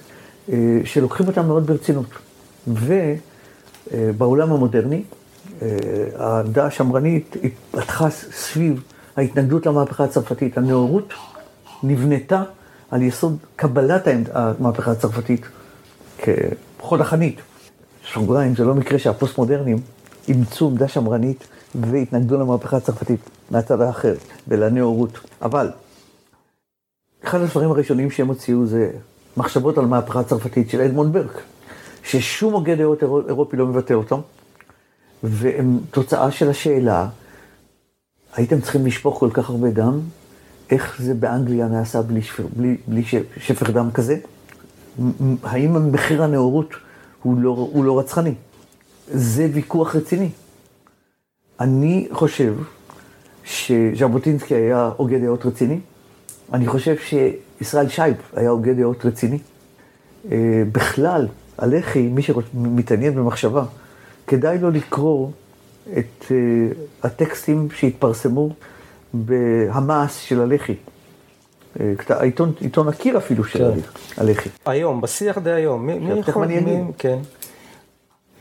אה, שלוקחים אותם מאוד ברצינות. ובעולם המודרני, אה, העמדה השמרנית התפתחה סביב ההתנגדות למהפכה הצרפתית. הנאורות נבנתה על יסוד קבלת המהפכה הצרפתית כחוד החנית. סוגריים, זה לא מקרה שהפוסט-מודרניים אימצו עמדה שמרנית והתנגדו למהפכה הצרפתית מהצד האחר ולנאורות. אבל אחד הדברים הראשונים שהם הוציאו זה מחשבות על מהפכה הצרפתית של אדמונד ברק, ששום הוגה דעות אירופי לא מבטא אותם, והם תוצאה של השאלה, הייתם צריכים לשפוך כל כך הרבה דם, איך זה באנגליה נעשה בלי, שפר, בלי, בלי שפך דם כזה? האם מחיר הנאורות הוא לא, הוא לא רצחני? זה ויכוח רציני. אני חושב שז'בוטינסקי היה הוגה דעות רציני. אני חושב שישראל שייב היה הוגה דעות רציני. אה, בכלל, הלח"י, מי שמתעניין במחשבה, כדאי לו לקרוא את אה, הטקסטים שהתפרסמו בהמאס של הלח"י. אה, העיתון, עיתון הקיר אפילו של כן. הלח"י. היום, בשיח די היום. מי, מי יכול... מי, כן.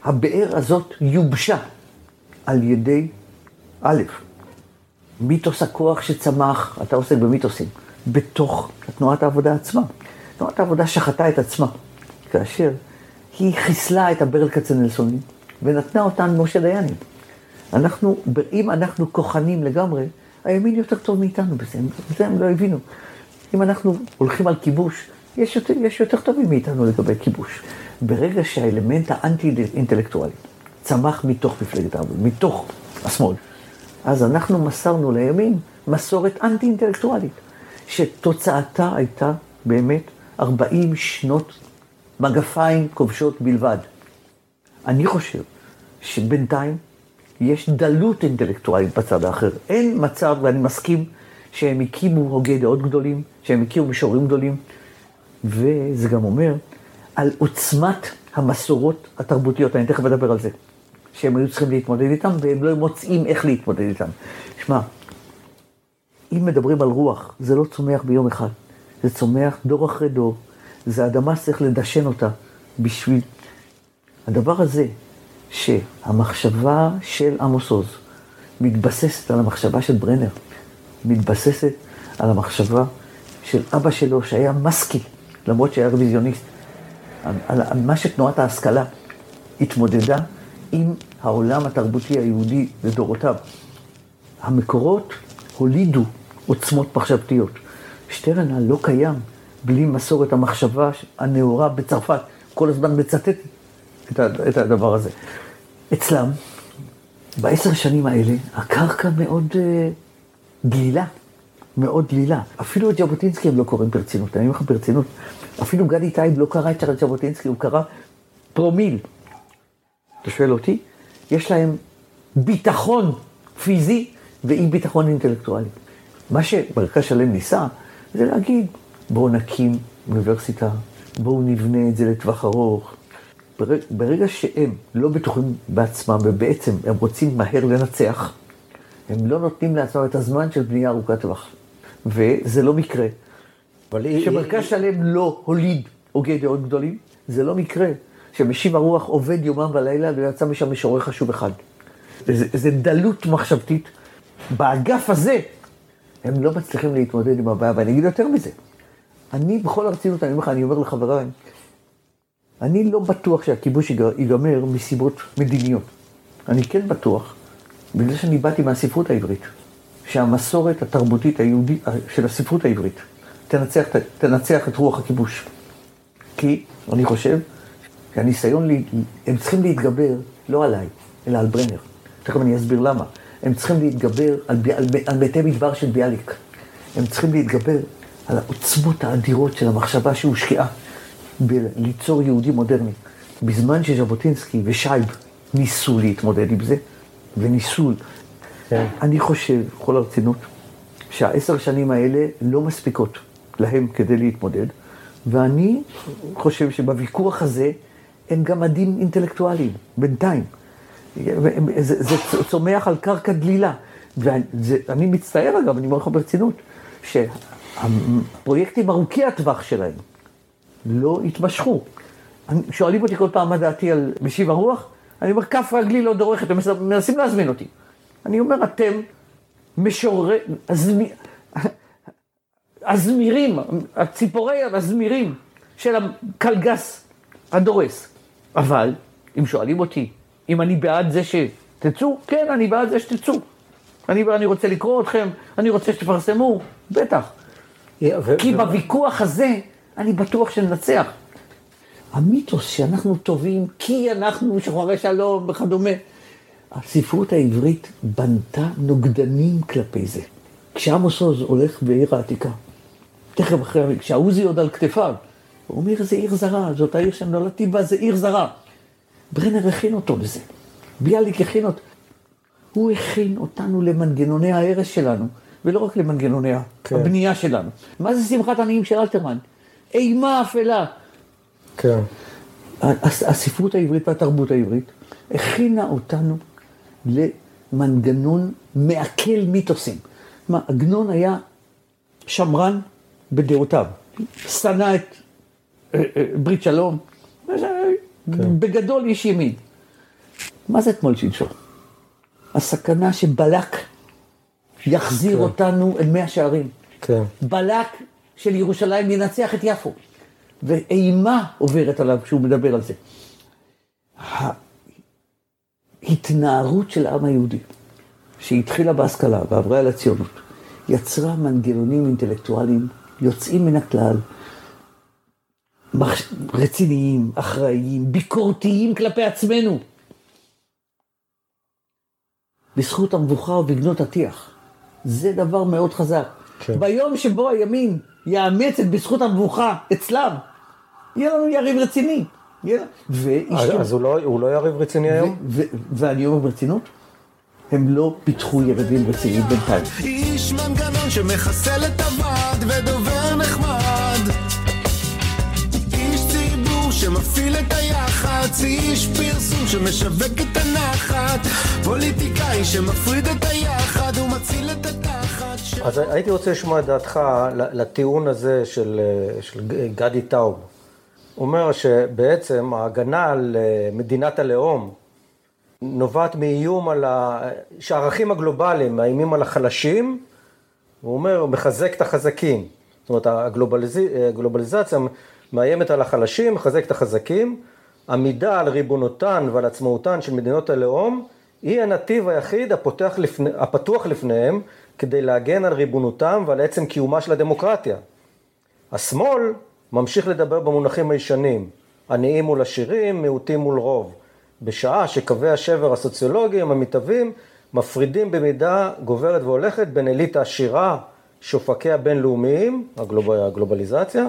הבאר הזאת יובשה על ידי, א', מיתוס הכוח שצמח, אתה עוסק במיתוסים, בתוך תנועת העבודה עצמה. תנועת העבודה שחטה את עצמה, כאשר היא חיסלה את הברל כצנלסונים ונתנה אותן משה דיינים. אנחנו, אם אנחנו כוחנים לגמרי, הימין יותר טוב מאיתנו בזה, בזה הם לא הבינו. אם אנחנו הולכים על כיבוש, יש יותר, יש יותר טובים מאיתנו לגבי כיבוש. ברגע שהאלמנט האנטי-אינטלקטואלי צמח מתוך מפלגת העבודה, מתוך השמאל, אז אנחנו מסרנו לימין מסורת אנטי-אינטלקטואלית, שתוצאתה הייתה באמת 40 שנות מגפיים כובשות בלבד. אני חושב שבינתיים יש דלות אינטלקטואלית בצד האחר. אין מצב, ואני מסכים, שהם הקימו הוגי דעות גדולים, שהם הקימו מישורים גדולים, וזה גם אומר על עוצמת המסורות התרבותיות, אני תכף אדבר על זה, שהם היו צריכים להתמודד איתם, והם לא מוצאים איך להתמודד איתם. שמע, אם מדברים על רוח, זה לא צומח ביום אחד, זה צומח דור אחרי דור, זה אדמה שצריך לדשן אותה בשביל... הדבר הזה, שהמחשבה של עמוס עוז מתבססת על המחשבה של ברנר, מתבססת על המחשבה של אבא שלו שהיה מסקי, למרות שהיה רוויזיוניסט, על, על מה שתנועת ההשכלה התמודדה עם העולם התרבותי היהודי לדורותיו. המקורות הולידו עוצמות מחשבתיות. שטרנל לא קיים בלי מסורת המחשבה הנאורה בצרפת, כל הזמן מצטט את הדבר הזה. אצלם, בעשר שנים האלה, הקרקע מאוד אה, דלילה, מאוד דלילה. אפילו את ז'בוטינסקי הם לא קוראים ברצינות, אני אומר לך ברצינות. אפילו גדי טאוב לא קרא את ז'בוטינסקי, הוא קרא פרומיל. אתה שואל אותי? יש להם ביטחון פיזי ואי ביטחון אינטלקטואלי. מה שמרכז שלם ניסה, זה להגיד, בואו נקים אוניברסיטה, בואו נבנה את זה לטווח ארוך, ברגע שהם לא בטוחים בעצמם, ובעצם הם רוצים מהר לנצח, הם לא נותנים לעצמם את הזמן של בנייה ארוכת טווח. וזה לא מקרה. שמרכז שלם לא הוליד הוגי דעות גדולים, זה לא מקרה שמשיב הרוח עובד יומם ולילה ויצא משם משורר חשוב אחד. זה, זה דלות מחשבתית. באגף הזה הם לא מצליחים להתמודד עם הבעיה, ואני אגיד יותר מזה. אני בכל הרצינות, אני אומר לך, אני אומר לחבריי, אני לא בטוח שהכיבוש ייגמר מסיבות מדיניות. אני כן בטוח, בגלל שאני באתי מהספרות העברית, שהמסורת התרבותית היהודית של הספרות העברית תנצח, תנצח את רוח הכיבוש. כי אני חושב שהניסיון, הם צריכים להתגבר לא עליי, אלא על ברנר. תכף אני אסביר למה. הם צריכים להתגבר על, על, על מתי מדבר של ביאליק. הם צריכים להתגבר על העוצמות האדירות של המחשבה שהושקעה. בליצור יהודי מודרני. בזמן שז'בוטינסקי ושייב ניסו להתמודד עם זה, וניסו, כן. אני חושב, בכל הרצינות, שהעשר שנים האלה לא מספיקות להם כדי להתמודד, ואני חושב שבוויכוח הזה הם גם מדים אינטלקטואליים, בינתיים. זה, זה צומח על קרקע דלילה. ואני מצטער אגב, אני אומר לך ברצינות, שהפרויקטים ארוכי הטווח שלהם לא התמשכו. שואלים אותי כל פעם מה דעתי על משיב הרוח, אני אומר, כף רגלי לא דורכת, הם מנסים להזמין אותי. אני אומר, אתם משורי, הזמירים, הציפורי הזמירים של הקלגס הדורס. אבל, אם שואלים אותי, אם אני בעד זה שתצאו, כן, אני בעד זה שתצאו. אני, אני רוצה לקרוא אתכם, אני רוצה שתפרסמו, בטח. כי בוויכוח הזה, אני בטוח שננצח. המיתוס שאנחנו טובים כי אנחנו שוחרי שלום וכדומה, הספרות העברית בנתה נוגדנים כלפי זה. כשעמוס עוז הולך בעיר העתיקה, תכף אחרי, כשהעוזי עוד על כתפיו, הוא אומר, זה עיר זרה, זאת העיר שנולדתי בה, זה עיר זרה. ברנר הכין אותו לזה, ביאליק הכין אותו. הוא הכין אותנו למנגנוני ההרס שלנו, ולא רק למנגנוני כן. הבנייה שלנו. מה זה שמחת עניים של אלתרמן? אימה אפלה. כן. הספרות העברית והתרבות העברית הכינה אותנו למנגנון מעכל מיתוסים. מה, עגנון היה שמרן בדעותיו, שנא את אה, אה, ברית שלום, כן. בגדול איש ימין. מה זה אתמול שלשום? הסכנה שבלק יחזיר כן. אותנו אל מאה שערים. כן. בלק של ירושלים ינצח את יפו. ואימה עוברת עליו כשהוא מדבר על זה. ההתנערות של העם היהודי, שהתחילה בהשכלה ועברה אל הציונות, יצרה מנגנונים אינטלקטואליים יוצאים מן הכלל, רציניים, אחראיים, ביקורתיים כלפי עצמנו. בזכות המבוכה ובגנות הטיח. זה דבר מאוד חזק. כן. ביום שבו הימין יאמץ את בזכות המבוכה אצלם, יהיה לנו יריב רציני. אז, אז הוא, לא, הוא לא יריב רציני היום? ואני אומר ברצינות, הם לא פיתחו יריבים רציניים בינתיים. איש מנגנון שמחסל את הוועד ודובר נחמד. איש ציבור שמפעיל את היח"צ, איש פרסום שמשווק את הנחת, פוליטיקאי שמפריד את היחד ומציל את התחת. אז הייתי רוצה לשמוע את דעתך לטיעון הזה של, של גדי טאוב. הוא אומר שבעצם ההגנה על אה, מדינת הלאום נובעת מאיום על ה... שהערכים הגלובליים מאיימים על החלשים, הוא אומר, הוא מחזק את החזקים. זאת אומרת, הגלובליז... הגלובליזציה מאיימת על החלשים, מחזק את החזקים. עמידה על ריבונותן ועל עצמאותן של מדינות הלאום, היא הנתיב היחיד הפותח לפני... הפתוח לפניהם כדי להגן על ריבונותם ועל עצם קיומה של הדמוקרטיה. השמאל ממשיך לדבר במונחים הישנים, עניים מול עשירים, מיעוטים מול רוב, בשעה שקווי השבר הסוציולוגיים המתהווים מפרידים במידה גוברת והולכת בין אליטה עשירה, שופקיה בינלאומיים, הגלוב... הגלובליזציה,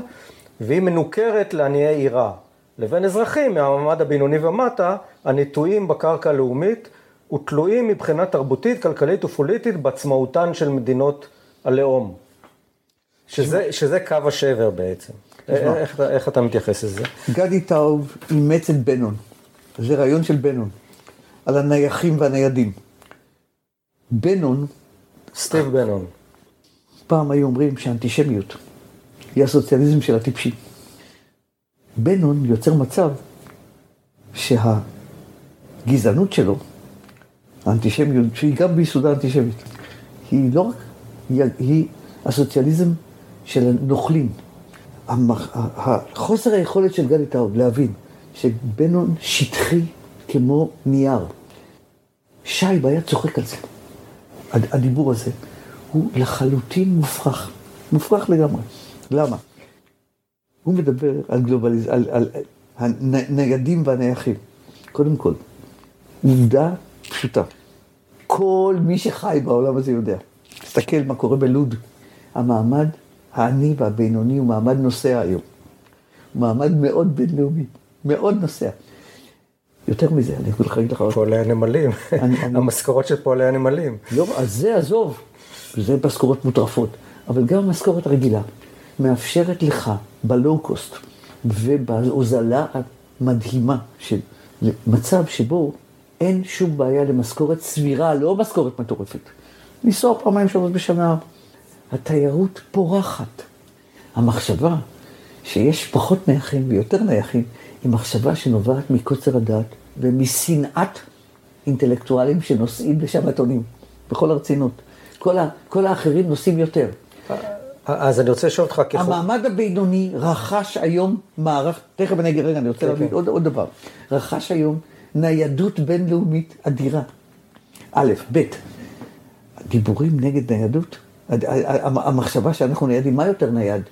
והיא מנוכרת לעניי עירה, לבין אזרחים מהמעמד הבינוני ומטה, הנטועים בקרקע הלאומית ותלויים מבחינה תרבותית, כלכלית ופוליטית בעצמאותן של מדינות הלאום. שזה, שזה קו השבר בעצם. איך, איך אתה מתייחס לזה? גדי טאוב אימץ את בנון, זה רעיון של בנון, על הנייחים והניידים. בנון... סטיב בנון. פעם היו אומרים שאנטישמיות היא הסוציאליזם של הטיפשים. בנון יוצר מצב שהגזענות שלו, האנטישמיות, שהיא גם ביסודה אנטישמית, היא לא רק, היא, היא הסוציאליזם של הנוכלים. חוסר היכולת של גדי טאוב להבין שבנון שטחי כמו נייר. שייב היה צוחק על זה. הדיבור הזה הוא לחלוטין מופרך, מופרך לגמרי. למה? הוא מדבר על גלובליז... על, על הניידים והנייחים. קודם כל, עובדה פשוטה. כל מי שחי בעולם הזה יודע. תסתכל מה קורה בלוד. המעמד העני והבינוני הוא מעמד נוסע היום. הוא מעמד מאוד בינלאומי, מאוד נוסע. יותר מזה, אני יכול להגיד לך... פועלי הנמלים, המשכורות של פועלי הנמלים. לא, אז זה עזוב, זה משכורות מוטרפות, אבל גם המשכורת הרגילה מאפשרת לך בלואו-קוסט ובהוזלה המדהימה של מצב שבו אין שום בעיה למשכורת סבירה, לא משכורת מטורפת. לנסוע פעמיים שלוש בשנה. התיירות פורחת. המחשבה שיש פחות נייחים ויותר נייחים, היא מחשבה שנובעת מקוצר הדעת ומשנאת אינטלקטואלים שנוסעים לשבתונים, בכל הרצינות. כל, ה, כל האחרים נוסעים יותר. אז אני רוצה לשאול אותך ככל... המעמד הבינוני רכש היום מערך, תכף אני אגיד, רגע, אני רוצה כן, להגיד כן. עוד, עוד דבר. רכש היום ניידות בינלאומית אדירה. א', ב', דיבורים נגד ניידות, המחשבה שאנחנו ניידים, מה יותר נייד?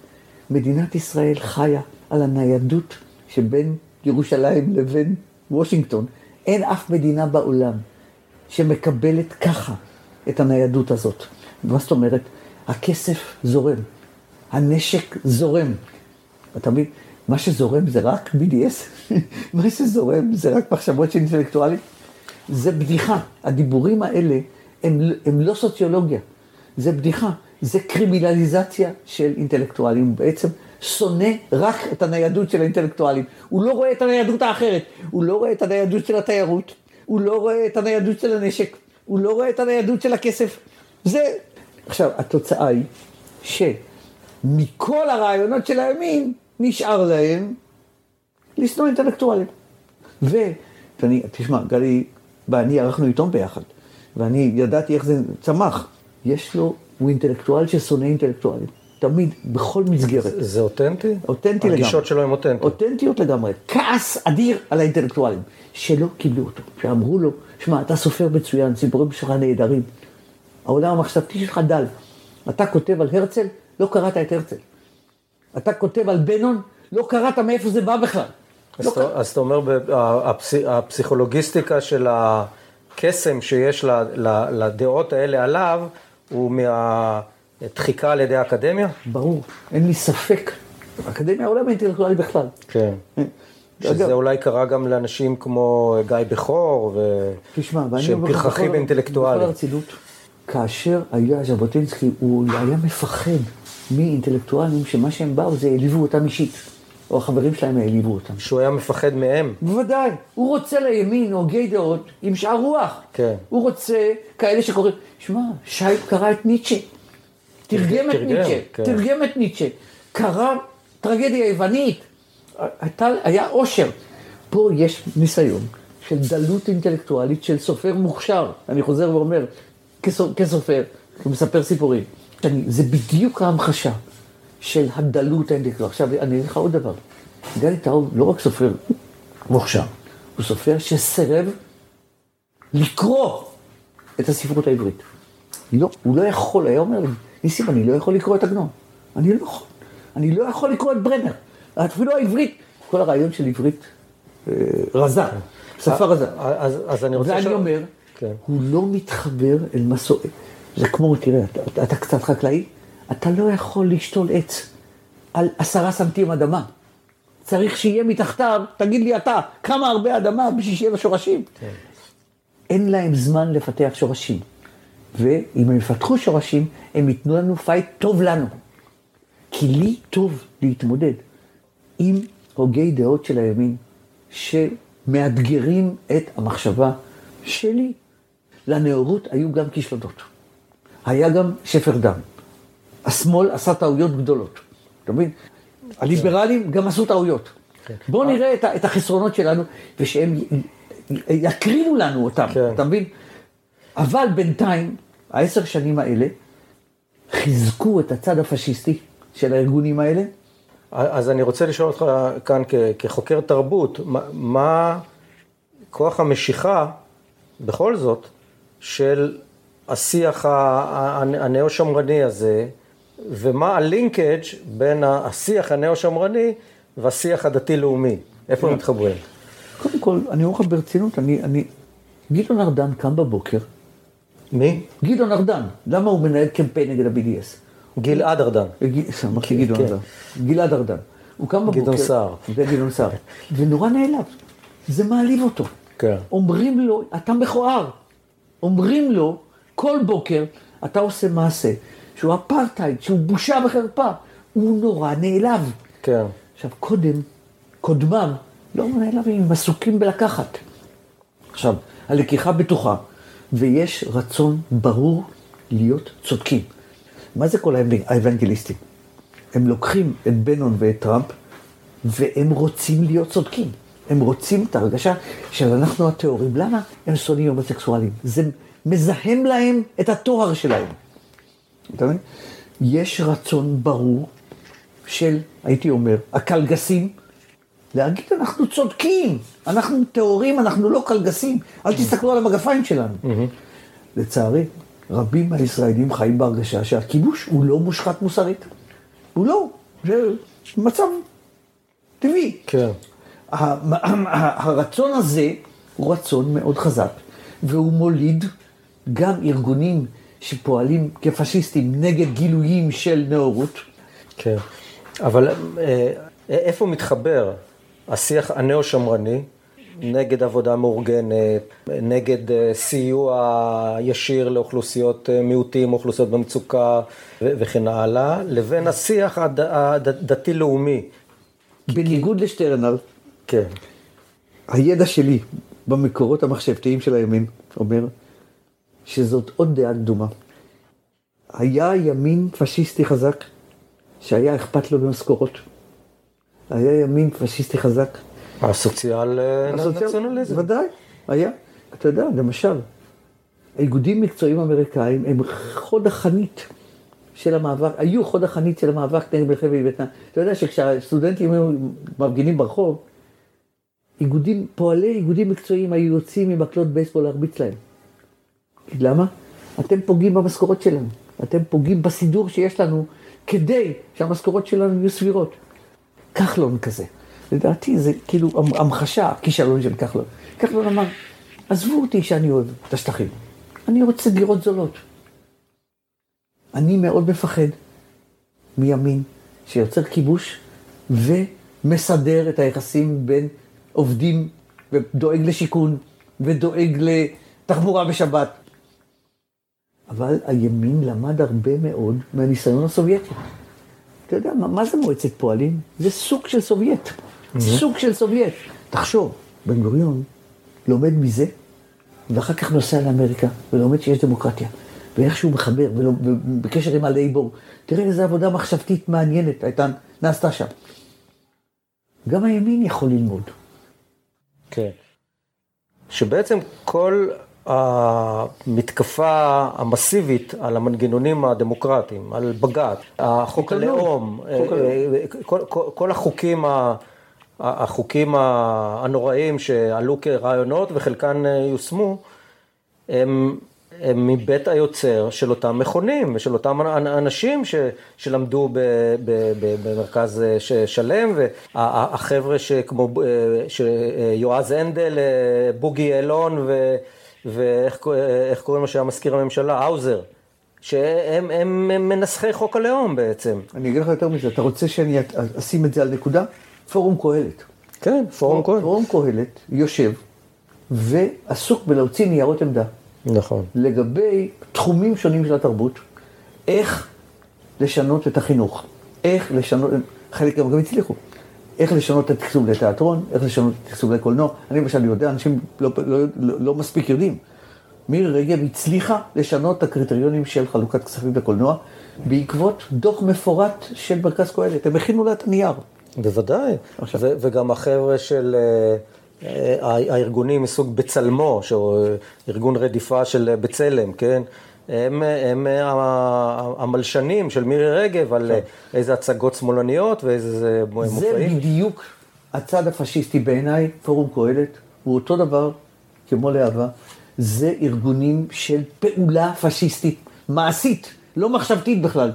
מדינת ישראל חיה על הניידות שבין ירושלים לבין וושינגטון. אין אף מדינה בעולם שמקבלת ככה את הניידות הזאת. מה זאת אומרת? הכסף זורם, הנשק זורם. אתה מבין? מה שזורם זה רק BDS, מה שזורם זה רק מחשבות של אינטלקטואלים. זה בדיחה. הדיבורים האלה הם, הם לא סוציולוגיה, זה בדיחה. זה קרימינליזציה של אינטלקטואלים. הוא בעצם שונא רק את הניידות של האינטלקטואלים. הוא לא רואה את הניידות האחרת, הוא לא רואה את הניידות של התיירות, הוא לא רואה את הניידות של הנשק, הוא לא רואה את הניידות של הכסף. זה... עכשיו, התוצאה היא שמכל הרעיונות של הימין נשאר להם לשנוא אינטלקטואלים. ו... ואני, תשמע, גלי ואני ערכנו עיתון ביחד, ואני ידעתי איך זה צמח. יש לו, הוא אינטלקטואל ששונא אינטלקטואלים. תמיד, בכל מסגרת. זה אותנטי? אותנטי לגמרי. הגישות שלו הן אותנטיות. אותנטיות לגמרי. כעס אדיר על האינטלקטואלים, שלא קיבלו אותו. שאמרו לו, שמע, אתה סופר מצוין, סיפורים שלך נהדרים. העולם המחשבתי שלך דל. אתה כותב על הרצל, לא קראת את הרצל. אתה כותב על בנון, לא קראת מאיפה זה בא בכלל. אז לא אתה-. אז אתה אומר, הפס- הפסיכולוגיסטיקה של הקסם שיש ל- ל- לדעות האלה עליו, הוא מהדחיקה על ידי האקדמיה? ברור, אין לי ספק. אקדמיה העולם האינטלקטואלי בכלל. כן. אגב- שזה אולי קרה גם לאנשים כמו גיא בכור, ו... תשמע, שהם פרחחים אינטלקטואלים. בכל הרצינות, כאשר היה ז'בוטינסקי, הוא היה מפחד מאינטלקטואלים שמה שהם באו זה העליבו אותם אישית, או החברים שלהם העליבו אותם. שהוא היה מפחד מהם. בוודאי, הוא רוצה לימין הוגי דעות עם שאר רוח. כן. הוא רוצה כאלה שקוראים, שמע, שייב קרא את ניטשה, תרגם את ניטשה, כן. תרגם את ניטשה, קרא טרגדיה יוונית, הייתה, היה עושר. פה יש ניסיון של דלות אינטלקטואלית של סופר מוכשר, אני חוזר ואומר, כסו- כסופר, כמספר סיפורים. אני, זה בדיוק ההמחשה של הדלות האינטלקטואלית. עכשיו, אני אגיד לך עוד דבר. גלי טאוב לא רק סופר מוכשר, הוא סופר שסירב לקרוא את הספרות העברית. לא, הוא לא יכול, היה אומר לי, ניסים, אני לא יכול לקרוא את עגנון. אני לא יכול. אני לא יכול לקרוא את ברנר. אפילו העברית, כל הרעיון של עברית אה, רזה, שפה רזה. אז, אני רוצה... ואני אומר, כן. הוא לא מתחבר אל מסורת. זה כמו, תראה, אתה, אתה, קצת חקלאי, אתה לא יכול לשתול עץ על עשרה סנטים אדמה. צריך שיהיה מתחתיו, תגיד לי אתה, כמה הרבה אדמה בשביל שיהיה לו שורשים. כן. אין להם זמן לפתח שורשים. ואם הם יפתחו שורשים, הם ייתנו לנו פייט טוב לנו. כי לי טוב להתמודד עם הוגי דעות של הימין, שמאתגרים את המחשבה שלי. לנאורות היו גם כישלונות. היה גם שפר דם. השמאל עשה טעויות גדולות. אתה מבין? הליברלים גם עשו טעויות. בואו נראה את החסרונות שלנו, ושהם יקרינו לנו אותם, כן. אתה מבין? אבל בינתיים, העשר שנים האלה, חיזקו את הצד הפשיסטי של הארגונים האלה, אז אני רוצה לשאול אותך כאן כ- כחוקר תרבות, מה, מה כוח המשיכה, בכל זאת, של השיח הנאו-שמרני הזה, ומה הלינקג' בין השיח הנאו-שמרני והשיח הדתי-לאומי? איפה הם מתחברים? קודם כל, אני אומר לך ברצינות, אני, אני... גדעון ארדן קם בבוקר, מי? גדעון ארדן, למה הוא מנהל קמפיין נגד ה-BDS? גלעד ארדן. ג- אמרתי גדעון כן. ארדן. גלעד ארדן. הוא קם בבוקר. גדעון סער. זה גדעון סער. ונורא נעלב. זה מעליב אותו. כן. אומרים לו, אתה מכוער. אומרים לו, כל בוקר, אתה עושה מעשה שהוא אפרטהייד, שהוא בושה וחרפה. הוא נורא נעלב. כן. עכשיו, קודם, קודמיו, לא נעלבים, הם עסוקים בלקחת. עכשיו, הלקיחה בטוחה, ויש רצון ברור להיות צודקים. מה זה כל האבנגליסטים? הם לוקחים את בנון ואת טראמפ, והם רוצים להיות צודקים. הם רוצים את ההרגשה של אנחנו הטהורים. למה הם שונאים הומוסקסואלים? זה מזהם להם את התואר שלהם. אתה מבין? יש רצון ברור של, הייתי אומר, הקלגסים, להגיד אנחנו צודקים, אנחנו טהורים, אנחנו לא קלגסים, אל תסתכלו על המגפיים שלנו. לצערי, רבים מהישראלים חיים בהרגשה שהכיבוש הוא לא מושחת מוסרית. הוא לא, זה מצב טבעי. כן. הרצון הזה הוא רצון מאוד חזק, והוא מוליד גם ארגונים שפועלים כפשיסטים נגד גילויים של נאורות. כן, אבל אה, איפה מתחבר השיח הנאו-שמרני נגד עבודה מאורגנת, נגד אה, סיוע ישיר לאוכלוסיות אה, מיעוטים, אוכלוסיות במצוקה וכן הלאה, לבין השיח הדתי-לאומי. בניגוד לשטרנר, כן. הידע שלי במקורות המחשבתיים של הימין אומר שזאת עוד דעה קדומה. היה ימין פשיסטי חזק שהיה אכפת לו במשכורות. היה ימין פשיסטי חזק. הסוציאל נציונליזם. ודאי, היה. אתה יודע, למשל, האיגודים מקצועיים אמריקאים הם חוד החנית של המאבק, היו חוד החנית של המאבק נגד מלחמת וייטנאם. אתה יודע שכשהסטודנטים היו מפגינים ברחוב, איגודים, פועלי איגודים מקצועיים היו יוצאים עם מקלות בייסבול להרביץ להם. למה? אתם פוגעים במשכורות שלנו, אתם פוגעים בסידור שיש לנו כדי שהמשכורות שלנו יהיו סבירות. כחלון כזה. לדעתי זה כאילו המחשה, הכישלון של כחלון. כחלון אמר, עזבו אותי שאני אוהב את השטחים, אני רוצה דירות זולות. אני מאוד מפחד מימין שיוצר כיבוש ומסדר את היחסים בין עובדים ודואג לשיכון ודואג לתחבורה בשבת. אבל הימין למד הרבה מאוד מהניסיון הסובייטי. אתה יודע, מה, מה זה מועצת פועלים? זה סוג של סובייט. Mm-hmm. סוג של סובייט. תחשוב, בן גוריון לומד מזה, ואחר כך נוסע לאמריקה, ולומד שיש דמוקרטיה. ואיך שהוא מחבר, ובקשר עם הלייבור. תראה איזה עבודה מחשבתית מעניינת הייתה, נעשתה שם. גם הימין יכול ללמוד. כן. שבעצם כל המתקפה המסיבית על המנגנונים הדמוקרטיים, על בג"ץ, החוק הלאום, אה, אה, כל, כל, כל החוקים, החוקים הנוראים שעלו כרעיונות וחלקן אה, יושמו, הם הם מבית היוצר של אותם מכונים ושל אותם אנשים ש, שלמדו ב, ב, ב, במרכז שלם, והחבר'ה שכמו שיועז הנדל, בוגי אלון ו... ואיך קוראים לו שהיה מזכיר הממשלה? האוזר. שהם הם, הם מנסחי חוק הלאום בעצם. אני אגיד לך יותר מזה, אתה רוצה שאני אשים את זה על נקודה? פורום קהלת. כן, פורום קהלת. פורום קהלת יושב ועסוק בלהוציא ניירות עמדה. נכון. לגבי תחומים שונים של התרבות, איך לשנות את החינוך, איך לשנות, חלק גם הצליחו. איך לשנות את התקצוב לתיאטרון, איך לשנות את התקצוב לקולנוע. אני למשל יודע, אנשים לא, לא, לא, לא מספיק יודעים. מירי רגב הצליחה לשנות את הקריטריונים של חלוקת כספים לקולנוע בעקבות דוח מפורט של מרכז קהלת. הם הכינו לה את הנייר. בוודאי, עכשיו. וגם החבר'ה של אה, אה, הארגונים מסוג בצלמו, שהוא ארגון רדיפה של בצלם, כן? הם, הם המלשנים של מירי רגב על כן. איזה הצגות שמאלניות ואיזה מופעים. זה בדיוק הצד הפשיסטי בעיניי, פורום קהלת, הוא אותו דבר כמו להבה. זה ארגונים של פעולה פשיסטית, מעשית, לא מחשבתית בכלל,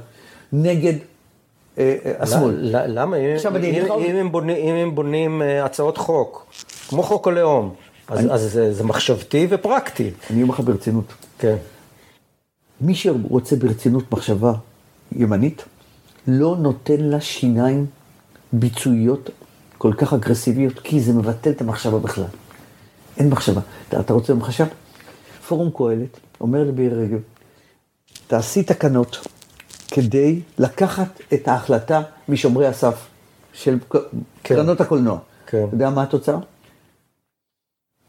נגד אה, אה, השמאל. למה? אם, הם בונים, אם הם בונים אה, הצעות חוק, כמו חוק הלאום, אז, אני... אז זה, זה מחשבתי ופרקטי. אני אומר לך ברצינות. כן. מי שרוצה ברצינות מחשבה ימנית, לא נותן לה שיניים ביצועיות כל כך אגרסיביות, כי זה מבטל את המחשבה בכלל. אין מחשבה. אתה, אתה רוצה מחשב? פורום קהלת אומר לביר רגב, תעשי תקנות כדי לקחת את ההחלטה משומרי הסף של כן. קרנות הקולנוע. כן. אתה יודע מה התוצאה?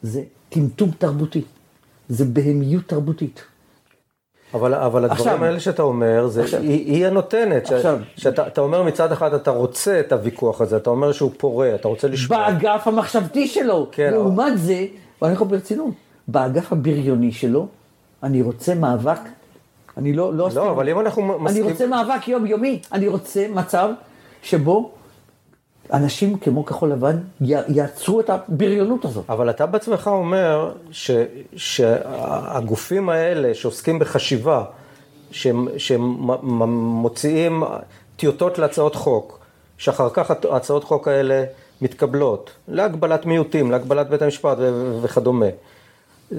זה טמטום תרבותי, זה בהמיות תרבותית. אבל, אבל הדברים עכשיו- האלה שאתה אומר, זה, עכשיו- היא, היא הנותנת. עכשיו- שאתה אתה אומר מצד אחד אתה רוצה את הוויכוח הזה, אתה אומר שהוא פורה, אתה רוצה לשמוע. באגף המחשבתי שלו. כן, לעומת זה, ואני יכול ברצינות, באגף הבריוני שלו, אני רוצה מאבק, אני לא... לא, לא, אבל אם אנחנו אני מסכימים... רוצה מאבק יומיומי, אני רוצה מצב שבו אנשים כמו כחול לבן יעצרו את הבריונות הזאת. אבל אתה בעצמך אומר ש, שהגופים האלה שעוסקים בחשיבה, שהם, שהם מוציאים טיוטות להצעות חוק, שאחר כך הצעות חוק האלה מתקבלות, להגבלת מיעוטים, להגבלת בית המשפט וכדומה.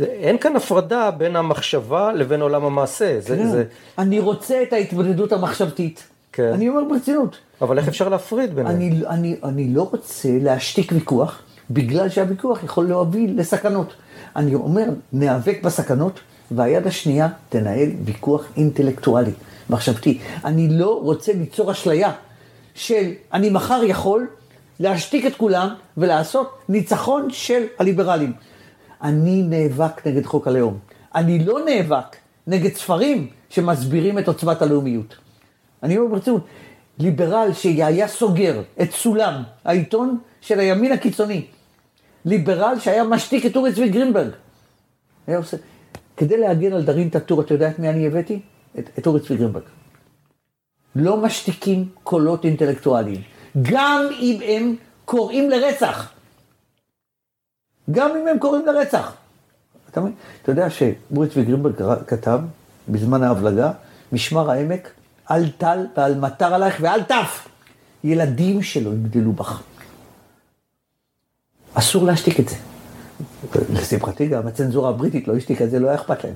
אין כאן הפרדה בין המחשבה לבין עולם המעשה. זה, זה, אני רוצה את ההתמודדות המחשבתית. כן. אני אומר ברצינות. אבל איך אפשר להפריד ביניהם? אני, אני, אני לא רוצה להשתיק ויכוח, בגלל שהוויכוח יכול להוביל לסכנות. אני אומר, ניאבק בסכנות, והיד השנייה תנהל ויכוח אינטלקטואלי, מחשבתי. אני לא רוצה ליצור אשליה של אני מחר יכול להשתיק את כולם ולעשות ניצחון של הליברלים. אני נאבק נגד חוק הלאום. אני לא נאבק נגד ספרים שמסבירים את עוצמת הלאומיות. אני אומר ברצינות, ליברל שהיה סוגר את סולם, העיתון של הימין הקיצוני, ליברל שהיה משתיק את אורי צבי גרינברג, היה עושה, כדי להגן על דארין טאטור, אתה יודע את מי אני הבאתי? את, את אורי צבי גרינברג. לא משתיקים קולות אינטלקטואליים, גם אם הם קוראים לרצח. גם אם הם קוראים לרצח. אתה? אתה יודע שאורי צבי גרינברג כתב בזמן ההבלגה, משמר העמק, אל טל ואל מטר עלייך ואל טף. ילדים שלו יגדלו בך. אסור להשתיק את זה. לשמחתי גם הצנזורה הבריטית לא השתיקה את זה, לא היה אכפת להם.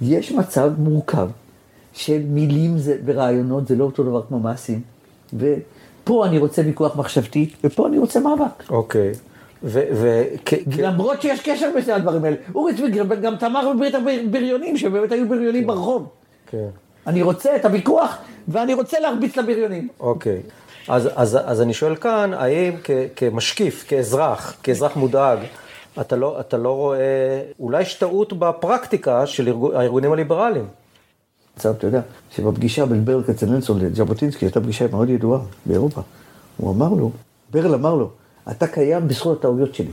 יש מצב מורכב של מילים זה- ורעיונות, זה לא אותו דבר כמו מעשים. ופה אני רוצה ויכוח מחשבתי, ופה אני רוצה מאבק. אוקיי. ו... ו... כ- למרות שיש קשר בין שני הדברים האלה. אורי צבי גם תמך בברית הבריונים, שבאמת היו בריונים ברחוב. כן. אני רוצה את הוויכוח, ואני רוצה להרביץ לבריונים. אוקיי. אז, אז, אז אני שואל כאן, האם כ, כמשקיף, כאזרח, כאזרח מודאג, אתה לא, אתה לא רואה, אולי יש טעות בפרקטיקה של ארגו, הארגונים הליברליים. עכשיו, אתה יודע, שבפגישה בין ברל כצנלסון לז'בוטינסקי, הייתה פגישה מאוד ידועה באירופה. הוא אמר לו, ברל אמר לו, אתה קיים בזכות הטעויות שלי.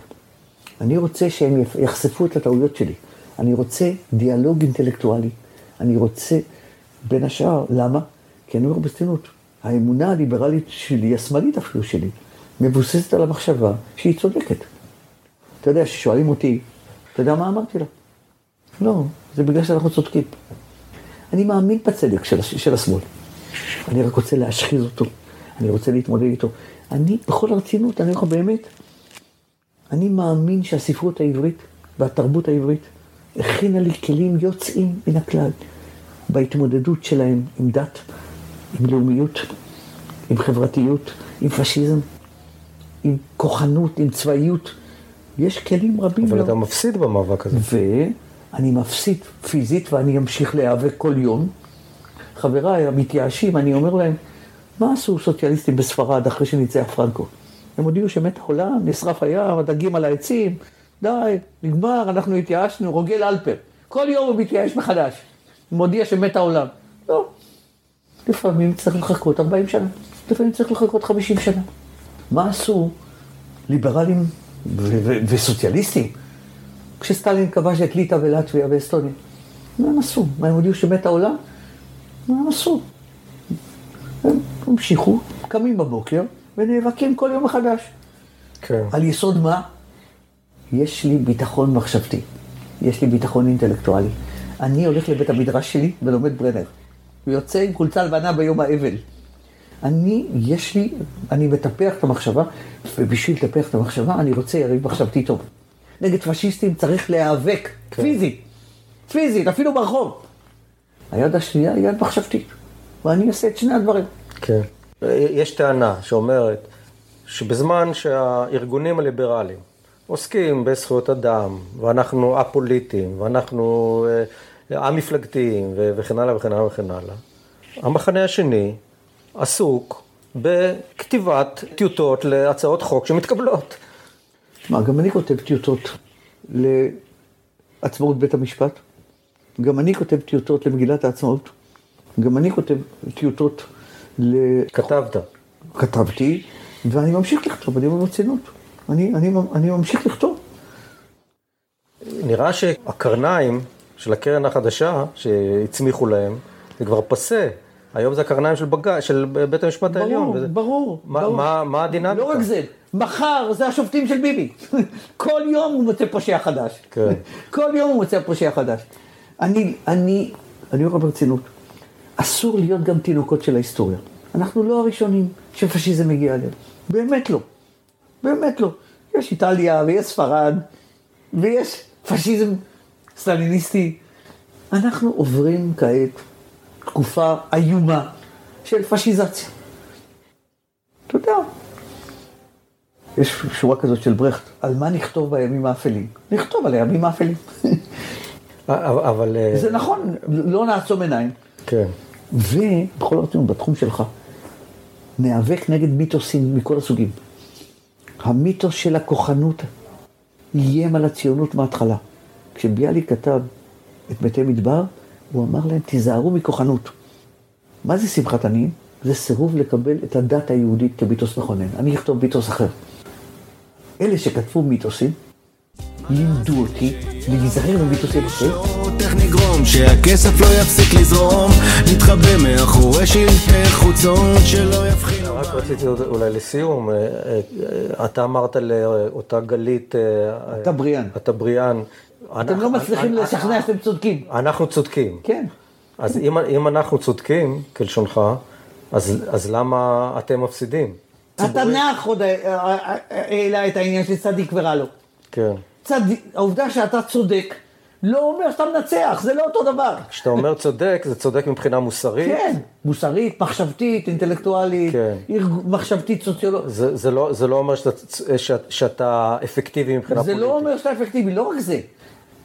אני רוצה שהם יחשפו את הטעויות שלי. אני רוצה דיאלוג אינטלקטואלי. אני רוצה, בין השאר, למה? כי אני אומר ברצינות, האמונה הליברלית שלי, השמאלית אפילו שלי, מבוססת על המחשבה שהיא צודקת. אתה יודע, ששואלים אותי, אתה יודע מה אמרתי לה? לא, זה בגלל שאנחנו צודקים. אני מאמין בצדק של, של השמאל. אני רק רוצה להשחיז אותו, אני רוצה להתמודד איתו. אני, בכל הרצינות, אני אומר לך באמת, אני מאמין שהספרות העברית והתרבות העברית הכינה לי כלים יוצאים מן הכלל בהתמודדות שלהם עם דת, עם לאומיות, עם חברתיות, עם פשיזם, עם כוחנות, עם צבאיות. יש כלים רבים אבל מאוד. אתה מפסיד במאבק הזה. ואני מפסיד פיזית ואני אמשיך להיאבק כל יום. חבריי המתייאשים, אני אומר להם, מה עשו סוציאליסטים בספרד אחרי שניצח פרנקו? הם הודיעו שמת העולם, נשרף הים, הדגים על העצים, די, נגמר, אנחנו התייאשנו, רוגל אלפר. כל יום הוא מתייאש מחדש, מודיע שמת העולם. לא, לפעמים צריך לחכות 40 שנה, לפעמים צריך לחכות 50 שנה. מה עשו ליברלים ו- ו- וסוציאליסטים כשסטלין כבש את ליטא ולטביה ואסטוניה? מה הם עשו? מה הם הודיעו שמת העולם? מה הם עשו? הם המשיכו, קמים בבוקר ונאבקים כל יום מחדש. כן. על יסוד מה? יש לי ביטחון מחשבתי, יש לי ביטחון אינטלקטואלי. אני הולך לבית המדרש שלי ולומד ברנר, ויוצא עם חולצה לבנה ביום האבל. אני, יש לי, אני מטפח את המחשבה, ובשביל לטפח את המחשבה אני רוצה יריב מחשבתי טוב. נגד פשיסטים צריך להיאבק, פיזית, פיזית, אפילו ברחוב. היד השנייה היא יד מחשבתית, ואני אעשה את שני הדברים. כן. יש טענה שאומרת שבזמן שהארגונים הליברליים עוסקים בזכויות אדם, ואנחנו א-פוליטיים, ואנחנו אה, א-מפלגתיים, וכן הלאה וכן הלאה וכן הלאה, המחנה השני עסוק בכתיבת טיוטות להצעות חוק שמתקבלות. מה, גם אני כותב טיוטות לעצמאות בית המשפט. גם אני כותב טיוטות למגילת העצמאות. גם אני כותב טיוטות ל... כתבת. כתבתי, ואני ממשיך לכתוב, אני אומר ברצינות. אני, אני, אני ממשיך לכתוב. נראה שהקרניים של הקרן החדשה שהצמיחו להם, זה כבר פסה. היום זה הקרניים של, בג... של בית המשפט העליון. ברור, וזה... ברור. מה, ברור. מה, מה הדינמיקה? לא רק זה, מחר זה השופטים של ביבי. כל יום הוא מוצא פושע חדש. כן. כל יום הוא מוצא פושע חדש. אני, אני, אני אומר ברצינות, אסור להיות גם תינוקות של ההיסטוריה. אנחנו לא הראשונים שפשיזם מגיע אליהם. באמת לא. באמת לא. יש איטליה ויש ספרד ויש פשיזם סטליניסטי. אנחנו עוברים כעת תקופה איומה של פשיזציה. אתה יודע, יש שורה כזאת של ברכט, על מה נכתוב בימים האפלים? נכתוב על הימים האפלים. אבל... אה, זה נכון, לא נעצום עיניים. כן. ובכל הרצינות, בתחום שלך, ניאבק נגד מיתוסים מכל הסוגים. המיתוס של הכוחנות איים על הציונות מההתחלה. כשביאליק כתב את מתי מדבר, הוא אמר להם, תיזהרו מכוחנות. מה זה שמחת עניים? זה סירוב לקבל את הדת היהודית כמיתוס מכונן. אני אכתוב מיתוס אחר. אלה שכתבו מיתוסים, לימדו אותי להיזהר ממיתוסים אחרים. איך נגרום שהכסף לא יפסיק לזרום נתחבא מאחורי שלטי חוצות שלא יבחינו רק רציתי אולי לסיום, אה, אה, אתה אמרת לאותה גלית... אה, אתה בריאן. אתה בריאן. אתם לא מצליחים לשכנע שאתם צודקים. אנחנו צודקים. כן. אז אם, אם אנחנו צודקים, כלשונך, אז, אז למה אתם מפסידים? התנ"ך עוד העלה את העניין של צדיק ורע לו. כן. צדיק, העובדה שאתה צודק, לא אומר שאתה מנצח, זה לא אותו דבר. כשאתה אומר צודק, זה צודק מבחינה מוסרית. כן, מוסרית, מחשבתית, אינטלקטואלית, כן. מחשבתית, סוציולוגית. זה, זה, לא, זה לא אומר שאתה, שאתה, שאתה אפקטיבי מבחינה זה פוליטית. לא אומר שאתה אפקטיבי, לא רק זה.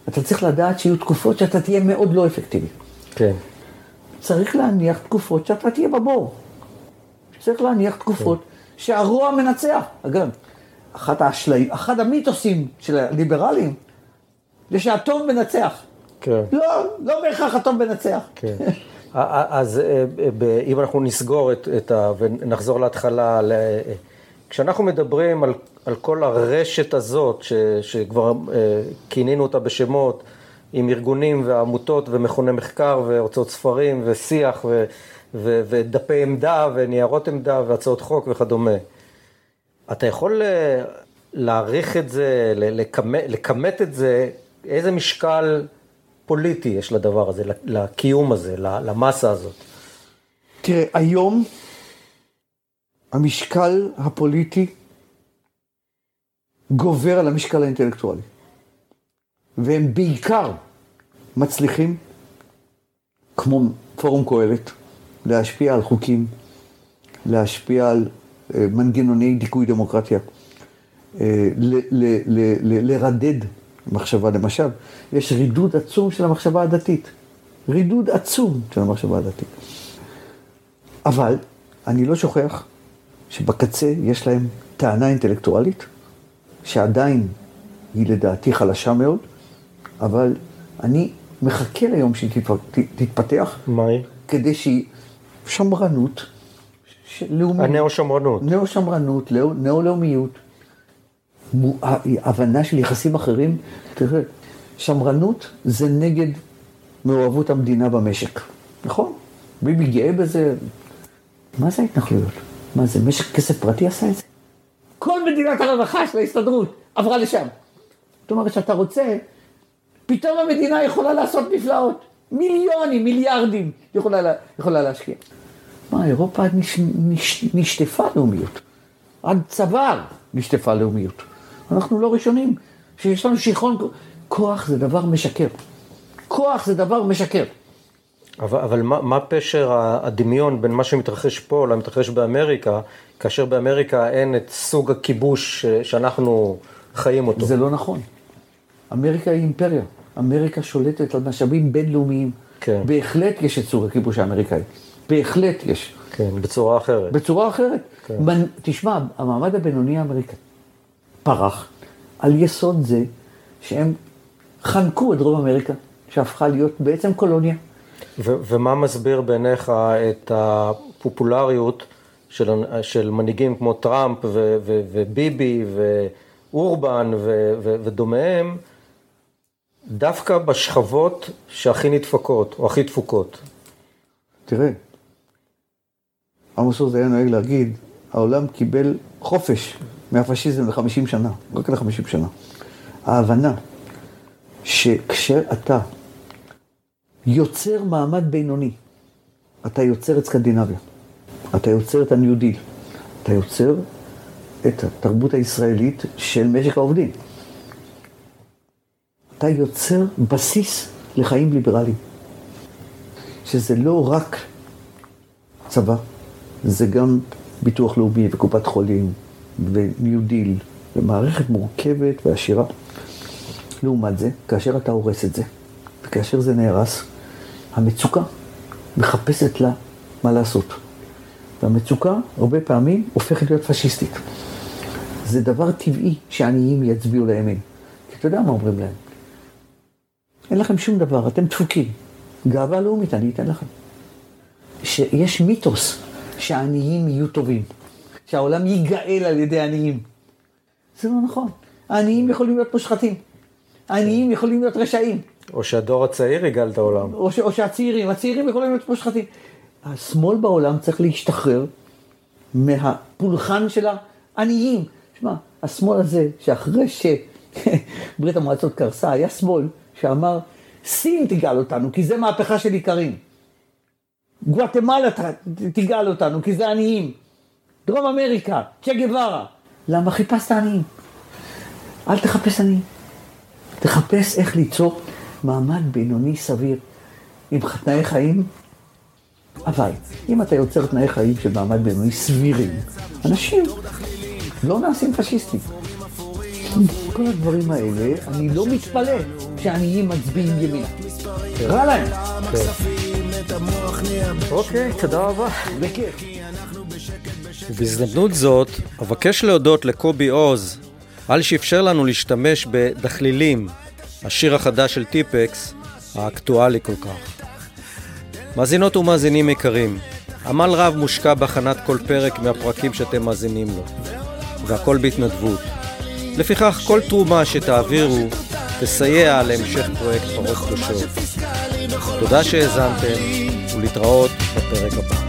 אתה צריך לדעת שיהיו תקופות שאתה תהיה מאוד לא אפקטיבי. כן. צריך להניח תקופות שאתה תהיה בבור. צריך להניח תקופות שהרוע מנצח. אגב, אחת האשליים, אחד המיתוסים של הליברלים, זה שהטוב מנצח. כן. לא, לא בהכרח הטוב מנצח. כן. אז אה, ב- אם אנחנו נסגור את, את ה... ונחזור להתחלה, ל- אה, כשאנחנו מדברים על, על כל הרשת הזאת, ש, שכבר אה, כינינו אותה בשמות, עם ארגונים ועמותות ומכוני מחקר והוצאות ספרים ושיח ו, ו, ודפי עמדה וניירות עמדה והצעות חוק וכדומה, אתה יכול אה, להעריך את זה, לכמת- את זה, איזה משקל פוליטי יש לדבר הזה, לקיום הזה, למסה הזאת? תראה, היום המשקל הפוליטי גובר על המשקל האינטלקטואלי. והם בעיקר מצליחים, כמו פורום קהלת, להשפיע על חוקים, להשפיע על מנגנוני דיכוי דמוקרטיה, אה, לרדד מחשבה. למשל, יש רידוד עצום של המחשבה הדתית. רידוד עצום של המחשבה הדתית. אבל אני לא שוכח שבקצה יש להם טענה אינטלקטואלית, שעדיין היא לדעתי חלשה מאוד, אבל אני מחכה ליום שהיא תתפ- תתפתח, מהי? כדי שהיא שמרנות לאומית. הנאו-שמרנות. נאו-שמרנות, לאו- נאו-לאומיות, הבנה של יחסים אחרים. תראה, שמרנות זה נגד מעורבות המדינה במשק, נכון? ביבי גאה בזה. מה זה ההתנחלויות? מה זה, משק כסף פרטי עשה את זה? כל מדינת הרווחה של ההסתדרות עברה לשם. זאת אומרת שאתה רוצה, פתאום המדינה יכולה לעשות נפלאות. מיליונים, מיליארדים יכולה, לה- יכולה להשקיע. מה, אירופה נש, נש, נשטפה לאומיות. עד צוואר נשטפה לאומיות. אנחנו לא ראשונים שיש לנו שיכרון, כוח זה דבר משקר. כוח זה דבר משקר. אבל, אבל מה, מה פשר הדמיון בין מה שמתרחש פה למתרחש באמריקה, כאשר באמריקה אין את סוג הכיבוש שאנחנו חיים אותו? זה לא נכון. אמריקה היא אימפריה. אמריקה שולטת על משאבים בינלאומיים. כן. בהחלט יש את סוג הכיבוש האמריקאי. בהחלט יש. כן, בצורה אחרת. בצורה אחרת. כן. מנ... תשמע, המעמד הבינוני האמריקאי פרח על יסוד זה שהם חנקו את דרום אמריקה, שהפכה להיות בעצם קולוניה. ו- ומה מסביר בעיניך את הפופולריות של, של מנהיגים כמו טראמפ ו- ו- וביבי ואורבן ו- ו- ודומיהם, דווקא בשכבות שהכי נדפקות או הכי דפוקות? תראה, עמוס עוז היה נוהג להגיד, העולם קיבל חופש מהפשיזם ל-50 שנה, רק ל-50 שנה. ההבנה שכשאתה יוצר מעמד בינוני, אתה יוצר את סקנדינביה, אתה יוצר את הניו דיל, אתה יוצר את התרבות הישראלית של משק העובדים. אתה יוצר בסיס לחיים ליברליים, שזה לא רק צבא, זה גם ביטוח לאומי וקופת חולים וניו דיל ומערכת מורכבת ועשירה. לעומת זה, כאשר אתה הורס את זה, וכאשר זה נהרס, המצוקה מחפשת לה מה לעשות. והמצוקה הרבה פעמים הופכת להיות פשיסטית. זה דבר טבעי שעניים יצביעו לימין. כי אתה יודע מה אומרים להם? אין לכם שום דבר, אתם דפוקים. גאווה לאומית, אני אתן לכם. שיש מיתוס שהעניים יהיו טובים, שהעולם ייגאל על ידי עניים. זה לא נכון. העניים יכולים להיות מושחתים. העניים יכולים להיות רשעים. או שהדור הצעיר יגאל את העולם. או, ש, או שהצעירים, הצעירים יכולים להיות מושחתים. השמאל בעולם צריך להשתחרר מהפולחן של העניים. שמע, השמאל הזה, שאחרי שברית המועצות קרסה, היה שמאל שאמר, סין תגאל אותנו, כי זה מהפכה של איכרים. גואטמלה תגאל אותנו, כי זה עניים. דרום אמריקה, צ'ה גווארה. למה חיפשת עניים? אל תחפש עניים. תחפש איך ליצור מעמד בינוני סביר, עם תנאי חיים, אבל אם אתה יוצר תנאי חיים של מעמד בינוני סבירים, אנשים לא נעשים פשיסטים. כל הדברים האלה, אני לא מתפלא שעניים מצביעים ימינה. רע להם. אוקיי, תודה רבה. בכיף. בהזדמנות זאת, אבקש להודות לקובי עוז על שאפשר לנו להשתמש בדחלילים, השיר החדש של טיפקס, האקטואלי כל כך. מאזינות ומאזינים יקרים, עמל רב מושקע בהכנת כל פרק מהפרקים שאתם מאזינים לו, והכל בהתנדבות. לפיכך, כל תרומה שתעבירו תסייע להמשך פרויקט פרות קדושות. תודה שהאזנתם, ולהתראות בפרק הבא.